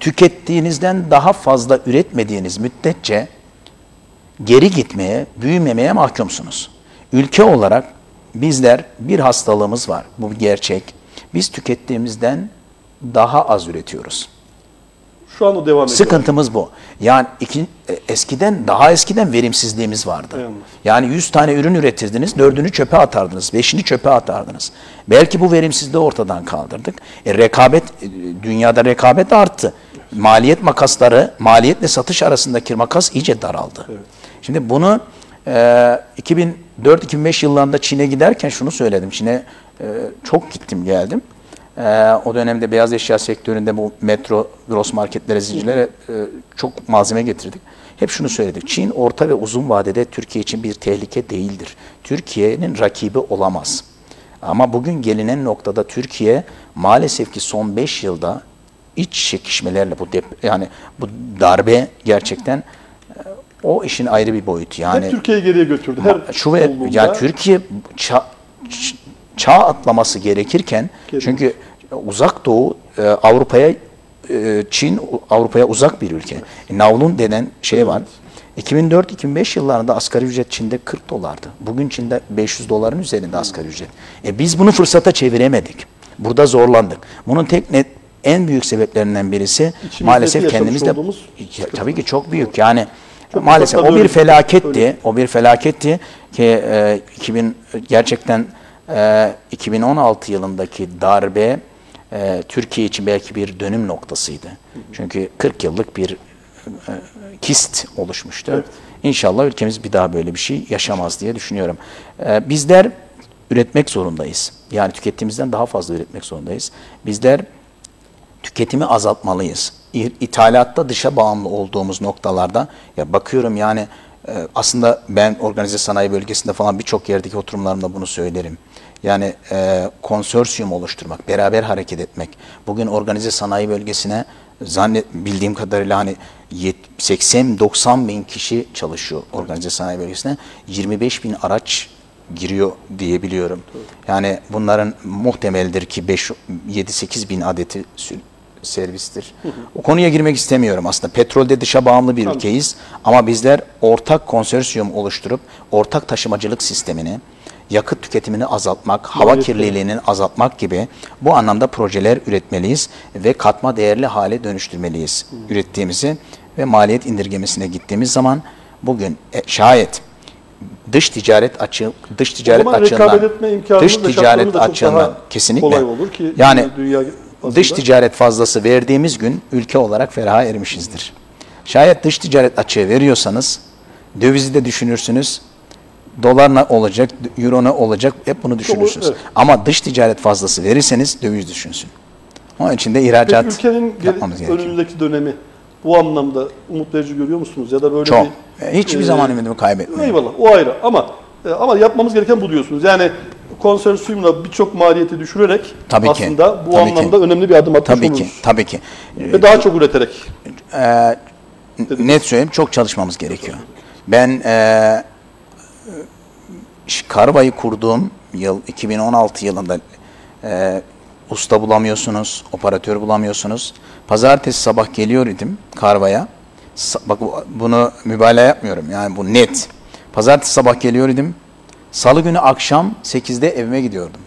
Speaker 3: tükettiğinizden daha fazla üretmediğiniz müddetçe geri gitmeye, büyümemeye mahkumsunuz. Ülke olarak bizler bir hastalığımız var. Bu bir gerçek. Biz tükettiğimizden daha az üretiyoruz.
Speaker 2: Şu anda devam ediyor.
Speaker 3: Sıkıntımız bu. Yani iki, e, eskiden daha eskiden verimsizliğimiz vardı. Yani 100 tane ürün üretirdiniz, dördünü çöpe atardınız, beşini çöpe atardınız. Belki bu verimsizliği ortadan kaldırdık. E, rekabet e, dünyada rekabet arttı. Maliyet makasları, maliyetle satış arasındaki makas iyice daraldı. Şimdi bunu 2004-2005 yıllarında Çin'e giderken şunu söyledim. Çin'e e, çok gittim geldim. Ee, o dönemde beyaz eşya sektöründe bu metro, gross marketlere, zincirlere e, çok malzeme getirdik. Hep şunu söyledik. Çin orta ve uzun vadede Türkiye için bir tehlike değildir. Türkiye'nin rakibi olamaz. Ama bugün gelinen noktada Türkiye maalesef ki son 5 yılda iç çekişmelerle bu dep yani bu darbe gerçekten o işin ayrı bir boyutu. Yani
Speaker 2: Hep Türkiye'yi geriye götürdü. Her
Speaker 3: şu ve
Speaker 2: olduğunda.
Speaker 3: ya Türkiye ça, çağ atlaması gerekirken
Speaker 2: Geliyor.
Speaker 3: çünkü uzak doğu e, Avrupa'ya e, Çin Avrupa'ya uzak bir ülke. E, Navlun denen şey var. 2004-2005 yıllarında asgari ücret Çin'de 40 dolardı. Bugün Çin'de 500 doların üzerinde asgari ücret. E biz bunu fırsata çeviremedik. Burada zorlandık. Bunun tek net en büyük sebeplerinden birisi
Speaker 2: İçimizdeki
Speaker 3: maalesef kendimizde tabii ki çok büyük. Yani
Speaker 2: Çok
Speaker 3: maalesef o bir felaketti.
Speaker 2: öyle.
Speaker 3: O bir felaketti ki e, 2000 gerçekten e, 2016 yılındaki darbe e, Türkiye için belki bir dönüm noktasıydı. Çünkü 40 yıllık bir e, kist oluşmuştu. İnşallah ülkemiz bir daha böyle bir şey yaşamaz diye düşünüyorum. E, bizler üretmek zorundayız. Yani tükettiğimizden daha fazla üretmek zorundayız. Bizler tüketimi azaltmalıyız. İthalatta dışa bağımlı olduğumuz noktalarda ya bakıyorum yani e, aslında ben organize sanayi bölgesinde falan birçok yerdeki oturumlarımda bunu söylerim. Yani e, konsorsiyum oluşturmak, beraber hareket etmek. Bugün organize sanayi bölgesine zannet bildiğim kadarıyla hani 80-90 bin kişi çalışıyor organize sanayi bölgesine. 25 bin araç giriyor diyebiliyorum. Yani bunların muhtemeldir ki 7-8 bin adeti servistir. O konuya girmek istemiyorum aslında. Petrolde dışa bağımlı bir ülkeyiz ama bizler ortak konsorsiyum oluşturup ortak taşımacılık sistemini, yakıt tüketimini azaltmak, hava
Speaker 2: Maliyetleri.
Speaker 3: kirliliğini azaltmak gibi bu anlamda projeler üretmeliyiz ve katma değerli hale dönüştürmeliyiz ürettiğimizi ve maliyet indirgemesine gittiğimiz zaman bugün e, şayet dış ticaret açığı dış ticaret açığından dış ticaret açığından kesinlikle
Speaker 2: olur ki
Speaker 3: yani
Speaker 2: dünya
Speaker 3: dış ticaret fazlası verdiğimiz gün ülke olarak feraha ermişizdir. Şayet dış ticaret açığı veriyorsanız dövizi de düşünürsünüz. Dolar ne olacak, euro ne olacak hep bunu düşünürsünüz.
Speaker 2: evet.
Speaker 3: Ama dış ticaret fazlası verirseniz döviz düşünsün. Onun için de ihracat
Speaker 2: Peki ülkenin
Speaker 3: yapmamız gerekiyor.
Speaker 2: önümüzdeki dönemi bu anlamda umut verici görüyor musunuz? Ya da böyle
Speaker 3: Çok.
Speaker 2: bir...
Speaker 3: Hiçbir
Speaker 2: e,
Speaker 3: zaman ümidimi kaybetmeyin.
Speaker 2: Eyvallah o ayrı ama e, ama yapmamız gereken bu diyorsunuz. Yani konsorsiyumla birçok maliyeti düşürerek
Speaker 3: Tabii ki.
Speaker 2: aslında bu
Speaker 3: Tabii ki.
Speaker 2: anlamda önemli bir adım atmış
Speaker 3: Tabii
Speaker 2: oluruz.
Speaker 3: ki, tabii ki.
Speaker 2: Ve daha çok üreterek.
Speaker 3: Ee, net söyleyeyim çok çalışmamız gerekiyor. Ben e, Karva'yı kurduğum yıl 2016 yılında e, usta bulamıyorsunuz, operatör bulamıyorsunuz. Pazartesi sabah geliyor idim Karva'ya. Bak bu- bunu mübalağa yapmıyorum yani bu net. Pazartesi sabah geliyor idim. Salı günü akşam 8'de evime gidiyordum.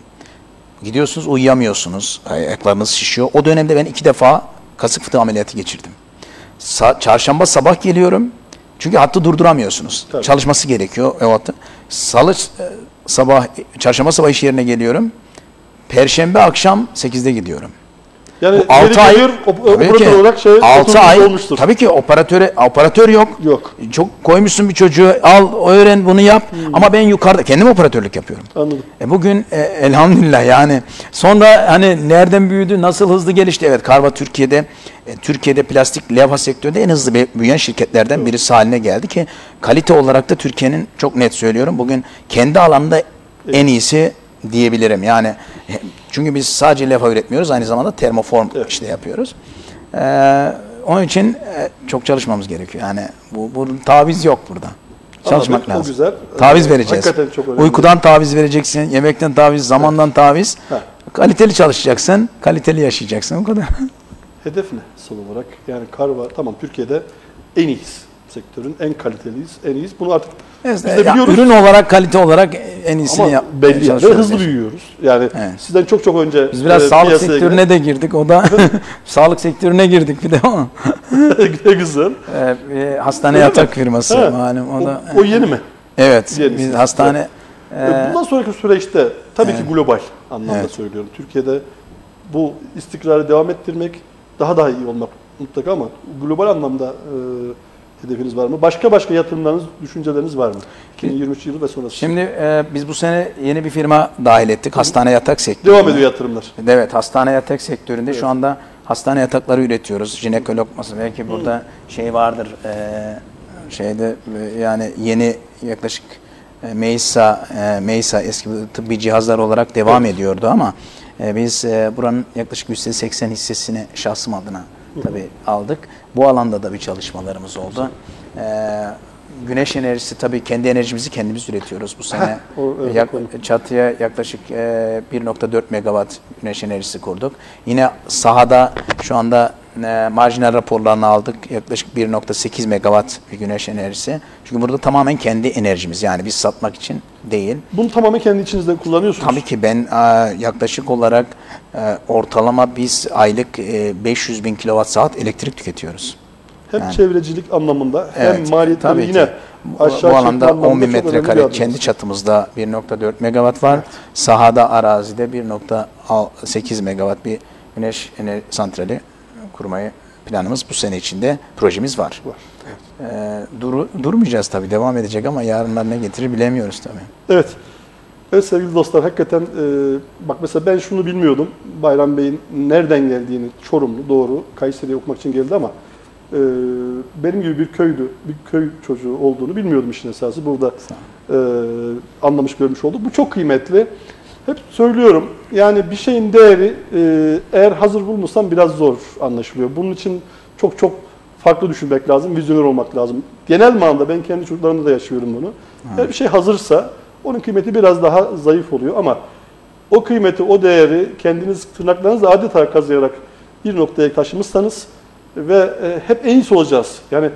Speaker 3: Gidiyorsunuz uyuyamıyorsunuz. Ayaklarınız şişiyor. O dönemde ben iki defa kasık fıtığı ameliyatı geçirdim. Sa- çarşamba sabah geliyorum. Çünkü hattı durduramıyorsunuz.
Speaker 2: Tabii.
Speaker 3: Çalışması gerekiyor o hattı. Salı e, sabah, çarşamba sabah iş yerine geliyorum. Perşembe akşam 8'de gidiyorum.
Speaker 2: Yani
Speaker 3: Bu 6
Speaker 2: geri
Speaker 3: ay
Speaker 2: geliyor, op-
Speaker 3: tabii
Speaker 2: operatör
Speaker 3: ki,
Speaker 2: olarak şey
Speaker 3: 6
Speaker 2: oturmuş
Speaker 3: ay
Speaker 2: olmuştur.
Speaker 3: tabii ki operatöre operatör yok.
Speaker 2: Yok.
Speaker 3: Çok koymuşsun bir çocuğu al öğren bunu yap
Speaker 2: Hmm.
Speaker 3: ama ben yukarıda kendim operatörlük yapıyorum.
Speaker 2: Anladım.
Speaker 3: E bugün e, elhamdülillah yani sonra hani nereden büyüdü, nasıl hızlı gelişti? Evet Karva Türkiye'de e, Türkiye'de plastik levha sektöründe en hızlı be- büyüyen şirketlerden birisi haline geldi ki kalite olarak da Türkiye'nin çok net söylüyorum bugün kendi alanında en iyisi diyebilirim. Yani çünkü biz sadece levha üretmiyoruz aynı zamanda termoform
Speaker 2: Evet.
Speaker 3: işte yapıyoruz. E, onun için e, çok çalışmamız gerekiyor. Yani bu bunun taviz yok burada. Çalışmak
Speaker 2: Anladık, o
Speaker 3: lazım.
Speaker 2: güzel.
Speaker 3: Taviz
Speaker 2: Ee,
Speaker 3: vereceğiz.
Speaker 2: hakikaten çok önemli.
Speaker 3: Uykudan taviz vereceksin, yemekten taviz, zamandan taviz.
Speaker 2: Ha.
Speaker 3: Kaliteli çalışacaksın, kaliteli yaşayacaksın. O kadar.
Speaker 2: Hedef ne son olarak? Yani Karva tamam Türkiye'de en iyiyiz. Sektörün en kaliteliyiz, en iyiyiz. Bunu artık biz de
Speaker 3: Ya,
Speaker 2: biliyoruz.
Speaker 3: ürün olarak, kalite olarak en iyisini
Speaker 2: Ama
Speaker 3: yap.
Speaker 2: belli yani. ve hızlı büyüyoruz. Yani
Speaker 3: Evet.
Speaker 2: sizden çok çok önce
Speaker 3: Biz biraz
Speaker 2: e,
Speaker 3: sağlık sektörüne
Speaker 2: giren-
Speaker 3: de girdik. O da sağlık sektörüne girdik bir de ama.
Speaker 2: ne güzel.
Speaker 3: Bir hastane
Speaker 2: Öyle
Speaker 3: yatak
Speaker 2: mi?
Speaker 3: firması
Speaker 2: Ha,
Speaker 3: malum. O,
Speaker 2: o,
Speaker 3: da,
Speaker 2: o yeni mi?
Speaker 3: evet.
Speaker 2: Yenisi.
Speaker 3: Biz hastane
Speaker 2: E,
Speaker 3: e,
Speaker 2: Bundan sonraki süreçte tabii ki
Speaker 3: Evet.
Speaker 2: global anlamda
Speaker 3: Evet.
Speaker 2: söylüyorum. Türkiye'de bu istikrarı devam ettirmek daha daha iyi olmak mutlaka ama global anlamda e, hedefiniz var mı? Başka başka yatırımlarınız, düşünceleriniz var mı? 2023 yılı ve sonrası.
Speaker 3: Şimdi e, biz bu sene yeni bir firma dahil ettik. Hastane yatak sektörü.
Speaker 2: devam ediyor yatırımlar.
Speaker 3: Evet, hastane yatak sektöründe şu anda hastane yatakları üretiyoruz. Jinekolog masa belki burada şey vardır. e, şeyde e, yani yeni yaklaşık e, Meysa e, Meysa eski tıbbi cihazlar olarak devam ediyordu ama e, biz e, buranın yaklaşık %80 hissesini şahsım adına tabii aldık. Bu alanda da bir çalışmalarımız oldu. E, güneş enerjisi tabii kendi enerjimizi kendimiz üretiyoruz bu sene.
Speaker 2: o
Speaker 3: Yak- çatıya yaklaşık e, 1.4 megawatt güneş enerjisi kurduk. Yine sahada şu anda e, marjinal raporlarını aldık. Yaklaşık 1.8 megawatt bir güneş enerjisi. Çünkü burada tamamen kendi enerjimiz. Yani biz satmak için değil.
Speaker 2: Bunu tamamen kendi içinizde kullanıyorsunuz.
Speaker 3: Tabii ki ben e, yaklaşık olarak e, ortalama biz aylık e, 500 bin kilowatt saat elektrik tüketiyoruz.
Speaker 2: Hem
Speaker 3: Yani-
Speaker 2: çevrecilik anlamında hem
Speaker 3: Evet,
Speaker 2: maliyetleri
Speaker 3: ki.
Speaker 2: yine
Speaker 3: Bu,
Speaker 2: aşağı
Speaker 3: bu alanda
Speaker 2: çekme
Speaker 3: 10 bin metrekare kendi çatımızda 1.4 megawatt var. Sahada arazide 1.8 megawatt bir güneş enerji santrali kurmayı planımız bu sene içinde projemiz var.
Speaker 2: Var.
Speaker 3: Ee, duru- durmayacağız tabii devam edecek ama yarınlar ne getirir bilemiyoruz tabii.
Speaker 2: Evet. Evet sevgili dostlar hakikaten e, bak mesela ben şunu bilmiyordum. Bayram Bey'in nereden geldiğini Çorumlu doğru Kayseri'ye okumak için geldi ama e, benim gibi bir köydü, bir köy çocuğu olduğunu bilmiyordum işin esası. Burada e, anlamış görmüş olduk. Bu çok kıymetli. Hep söylüyorum yani bir şeyin değeri e, eğer hazır bulmuşsan biraz zor anlaşılıyor. Bunun için çok çok farklı düşünmek lazım, vizyoner olmak lazım. Genel manada ben kendi çocuklarımda da yaşıyorum bunu. Eğer bir şey hazırsa onun kıymeti biraz daha zayıf oluyor ama o kıymeti, o değeri kendiniz tırnaklarınızla adeta kazıyarak bir noktaya taşımışsanız ve e, hep en iyisi olacağız. Yani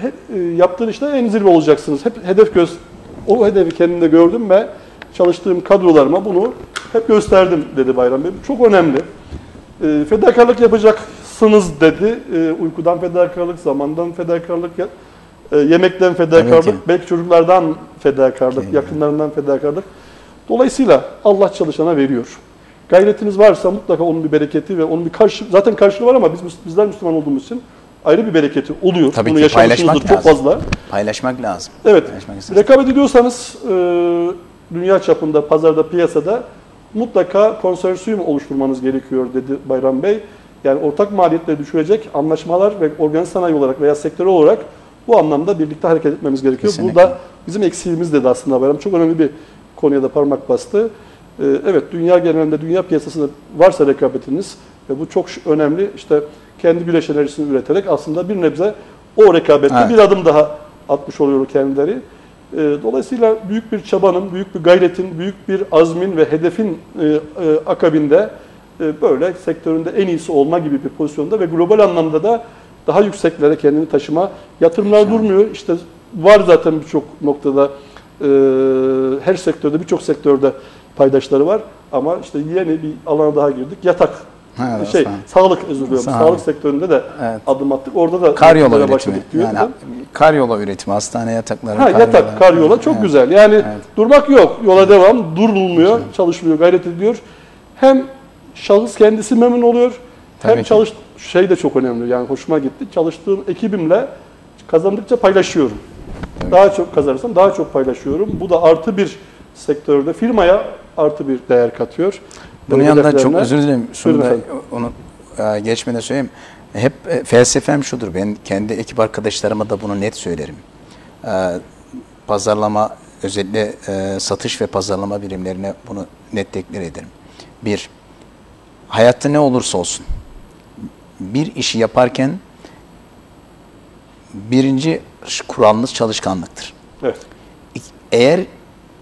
Speaker 2: hep e, yaptığın işte en zirve olacaksınız. Hep hedef göz o hedefi kendimde gördüm ve çalıştığım kadrolarıma bunu hep gösterdim dedi Bayram Bey. Çok önemli. E, fedakarlık yapacaksınız dedi. E, uykudan fedakarlık, zamandan fedakarlık, e, yemekten fedakarlık,
Speaker 3: ki.
Speaker 2: belki çocuklardan fedakarlık, yakınlarından fedakarlık. Dolayısıyla Allah çalışana veriyor. Gayretiniz varsa mutlaka onun bir bereketi ve onun bir karşı zaten karşılığı var ama biz bizler Müslüman olduğumuz için ayrı bir bereketi oluyor.
Speaker 3: Tabii
Speaker 2: Bunu
Speaker 3: ki, paylaşmak
Speaker 2: çok
Speaker 3: lazım.
Speaker 2: fazla.
Speaker 3: Paylaşmak lazım.
Speaker 2: Evet.
Speaker 3: Paylaşmak istedim.
Speaker 2: Rekabet ediyorsanız e, dünya çapında, pazarda, piyasada mutlaka konsorsiyum oluşturmanız gerekiyor dedi Bayram Bey. Yani ortak maliyetleri düşürecek anlaşmalar ve organize sanayi olarak veya sektör olarak bu anlamda birlikte hareket etmemiz gerekiyor.
Speaker 3: Kesinlikle.
Speaker 2: Burada bizim eksiğimiz dedi aslında Bayram. Çok önemli bir konuya da parmak bastı. E, evet dünya genelinde, dünya piyasasında varsa rekabetiniz ve bu çok önemli. İşte kendi güneş enerjisini üreterek aslında bir nebze o rekabette
Speaker 3: Evet.
Speaker 2: bir adım daha atmış oluyor kendileri. E, Dolayısıyla büyük bir çabanın, büyük bir gayretin, büyük bir azmin ve hedefin e, e, akabinde e, böyle sektöründe en iyisi olma gibi bir pozisyonda ve global anlamda da daha yükseklere kendini taşıma yatırımlar durmuyor. İşte var zaten birçok noktada her sektörde birçok sektörde paydaşları var ama işte yeni bir alana daha girdik. Yatak
Speaker 3: evet,
Speaker 2: şey
Speaker 3: ol.
Speaker 2: sağlık özür diliyorum.
Speaker 3: Sağ ol.
Speaker 2: Sağlık sektöründe de
Speaker 3: Evet.
Speaker 2: adım attık. Orada da
Speaker 3: Karyola üretimi.
Speaker 2: başladık diyor.
Speaker 3: Yani karyola üretimi, hastane yatakları.
Speaker 2: Ha yatak, karyola çok
Speaker 3: Evet.
Speaker 2: güzel. Yani
Speaker 3: Evet.
Speaker 2: durmak yok. Yola devam. Durulmuyor. Çalışılıyor, gayret ediyor. Hem şahıs kendisi memnun oluyor.
Speaker 3: Tabii
Speaker 2: hem
Speaker 3: ki.
Speaker 2: çalış şey de çok önemli. Yani hoşuma gitti. Çalıştığım ekibimle kazandıkça paylaşıyorum. Daha çok kazanırsam daha çok paylaşıyorum. Bu da artı bir sektörde firmaya artı bir değer katıyor.
Speaker 3: Bunun yanında çok özür dilerim. Şunu da onu e, geçmeden söyleyeyim. Hep e, felsefem şudur. Ben kendi ekip arkadaşlarıma da bunu net söylerim. E, pazarlama özellikle e, satış ve pazarlama birimlerine bunu net deklar ederim. Bir, hayatta ne olursa olsun bir işi yaparken birinci kuralınız çalışkanlıktır.
Speaker 2: Evet.
Speaker 3: Eğer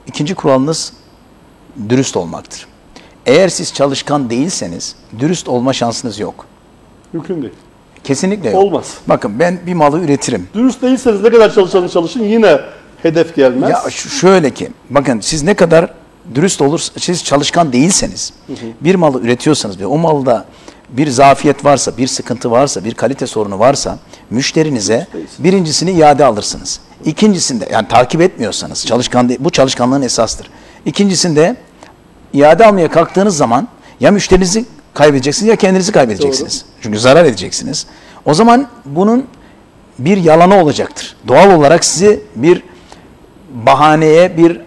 Speaker 3: ikinci kuralınız dürüst olmaktır. Eğer siz çalışkan değilseniz dürüst olma şansınız yok.
Speaker 2: Mümkün değil.
Speaker 3: Kesinlikle yok.
Speaker 2: Olmaz.
Speaker 3: Bakın ben bir malı üretirim.
Speaker 2: Dürüst değilseniz ne kadar çalışanız çalışın yine hedef gelmez.
Speaker 3: Ya şöyle ki bakın siz ne kadar dürüst olur siz çalışkan değilseniz bir malı üretiyorsanız ve o malda bir zafiyet varsa, bir sıkıntı varsa, bir kalite sorunu varsa müşterinize birincisini iade alırsınız. İkincisinde yani takip etmiyorsanız çalışkan bu çalışkanlığın esastır. İkincisinde iade almaya kalktığınız zaman ya müşterinizi kaybedeceksiniz ya kendinizi kaybedeceksiniz. Çünkü zarar edeceksiniz. O zaman bunun bir yalanı olacaktır. Doğal olarak sizi bir bahaneye, bir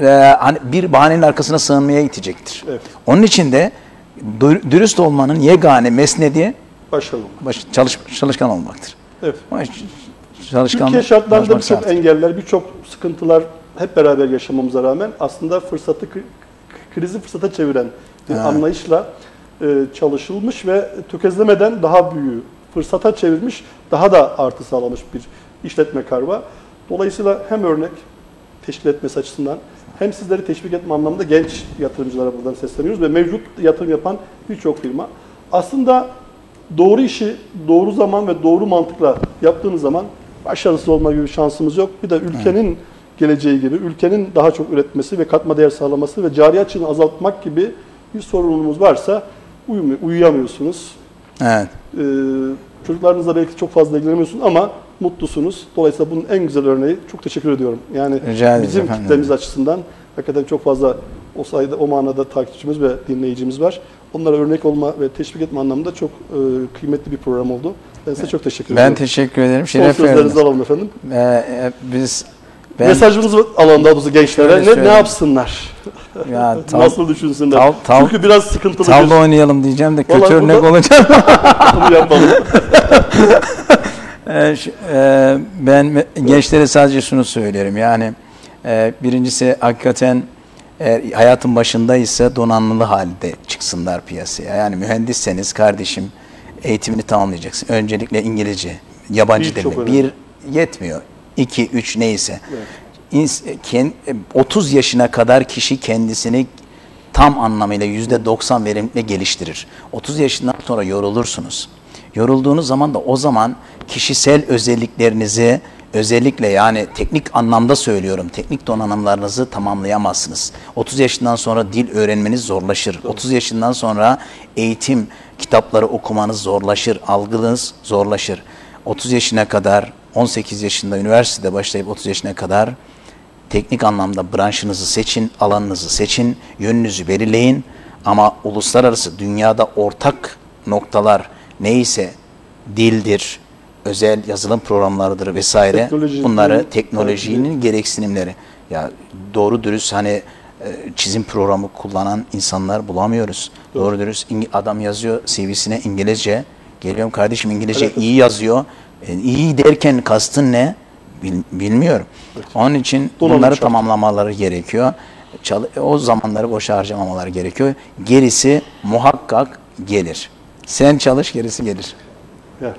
Speaker 3: e, hani bir bahanenin arkasına sığınmaya itecektir.
Speaker 2: Evet.
Speaker 3: Onun için de dü- dürüst olmanın yegane mesnedi
Speaker 2: Başarılı.
Speaker 3: baş- çalış, çalışkan olmaktır.
Speaker 2: Evet.
Speaker 3: Çalışkan
Speaker 2: Türkiye şartlarında birçok engeller, birçok sıkıntılar hep beraber yaşamamıza rağmen aslında fırsatı kri- krizi fırsata çeviren bir
Speaker 3: Evet.
Speaker 2: anlayışla e, çalışılmış ve tökezlemeden daha büyüğü fırsata çevirmiş, daha da artı sağlamış bir işletme karva. Dolayısıyla hem örnek teşkil etmesi açısından hem sizleri teşvik etme anlamında genç yatırımcılara buradan sesleniyoruz ve mevcut yatırım yapan birçok firma. Aslında doğru işi doğru zaman ve doğru mantıkla yaptığınız zaman başarısız olma gibi şansımız yok. Bir de ülkenin geleceği gibi, ülkenin daha çok üretmesi ve katma değer sağlaması ve cari açığını azaltmak gibi bir sorunumuz varsa uyum- uyuyamıyorsunuz.
Speaker 3: Evet.
Speaker 2: Ee, çocuklarınızla belki çok fazla ilgileniyorsunuz ama mutlusunuz. Dolayısıyla bunun en güzel örneği. Çok teşekkür ediyorum. Yani
Speaker 3: Rica
Speaker 2: bizim
Speaker 3: efendim.
Speaker 2: kitlemiz açısından hakikaten çok fazla o sayıda, o manada takipçimiz ve dinleyicimiz var. Onlara örnek olma ve teşvik etme anlamında çok e, kıymetli bir program oldu. Ben size çok teşekkür
Speaker 3: Ben
Speaker 2: ediyorum.
Speaker 3: teşekkür ederim.
Speaker 2: Son
Speaker 3: Şeref
Speaker 2: sözlerinizi
Speaker 3: verdiniz.
Speaker 2: alalım efendim.
Speaker 3: Ee, e, biz ben
Speaker 2: Mesajınızı alın daha doğrusu gençlere. Ne, ne yapsınlar?
Speaker 3: ya tav-
Speaker 2: Nasıl düşünsünler?
Speaker 3: tav- tav-
Speaker 2: Çünkü biraz sıkıntılı
Speaker 3: tavla
Speaker 2: bir
Speaker 3: oynayalım diyeceğim de kötü
Speaker 2: Vallahi
Speaker 3: örnek
Speaker 2: burada-
Speaker 3: olacağım.
Speaker 2: onu yapalım.
Speaker 3: Ş- e, ben gençlere sadece şunu söylerim. Yani e, birincisi hakikaten eğer hayatın başındaysa donanımlı halde çıksınlar piyasaya. Yani mühendisseniz kardeşim eğitimini tamamlayacaksın. Öncelikle İngilizce, yabancı
Speaker 2: Dil.
Speaker 3: Bir yetmiyor. İki, üç neyse.
Speaker 2: Evet.
Speaker 3: İns- ken- 30 yaşına kadar kişi kendisini tam anlamıyla yüzde 90 verimle geliştirir. 30 yaşından sonra yorulursunuz. Yorulduğunuz zaman da o zaman kişisel özelliklerinizi özellikle yani teknik anlamda söylüyorum. Teknik donanımlarınızı tamamlayamazsınız. 30 yaşından sonra dil öğrenmeniz zorlaşır. 30 yaşından sonra eğitim kitapları okumanız zorlaşır. Algınız zorlaşır. 30 yaşına kadar 18 yaşında üniversitede başlayıp 30 yaşına kadar teknik anlamda branşınızı seçin, alanınızı seçin, yönünüzü belirleyin. Ama uluslararası dünyada ortak noktalar neyse dildir, özel yazılım programlarıdır vesaire.
Speaker 2: Teknoloji-
Speaker 3: Bunları
Speaker 2: Evet.
Speaker 3: teknolojinin gereksinimleri. Ya doğru dürüst hani e, çizim programı kullanan insanlar bulamıyoruz. Doğru, dürüst İngi- adam yazıyor CV'sine İngilizce. Geliyorum kardeşim İngilizce
Speaker 2: Alakası
Speaker 3: iyi yazıyor. E, iyi derken kastın ne? Bil- bilmiyorum. Onun için
Speaker 2: Donanım
Speaker 3: bunları
Speaker 2: şart.
Speaker 3: tamamlamaları gerekiyor. Çal- o zamanları boşa harcamamaları gerekiyor. Gerisi muhakkak gelir. Sen çalış gerisi gelir.
Speaker 2: Yani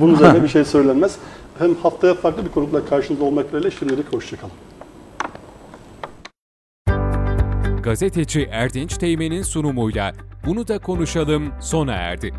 Speaker 2: bunun üzerine bir şey söylenmez. Hem haftaya farklı bir konukla karşınızda olmak üzere şimdilik hoşçakalın.
Speaker 1: Gazeteci Erdinç Teğmen'in sunumuyla Bunu da konuşalım sona erdi.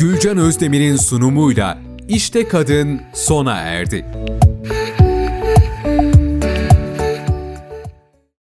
Speaker 1: Gülcan Özdemir'in sunumuyla İşte Kadın sona erdi.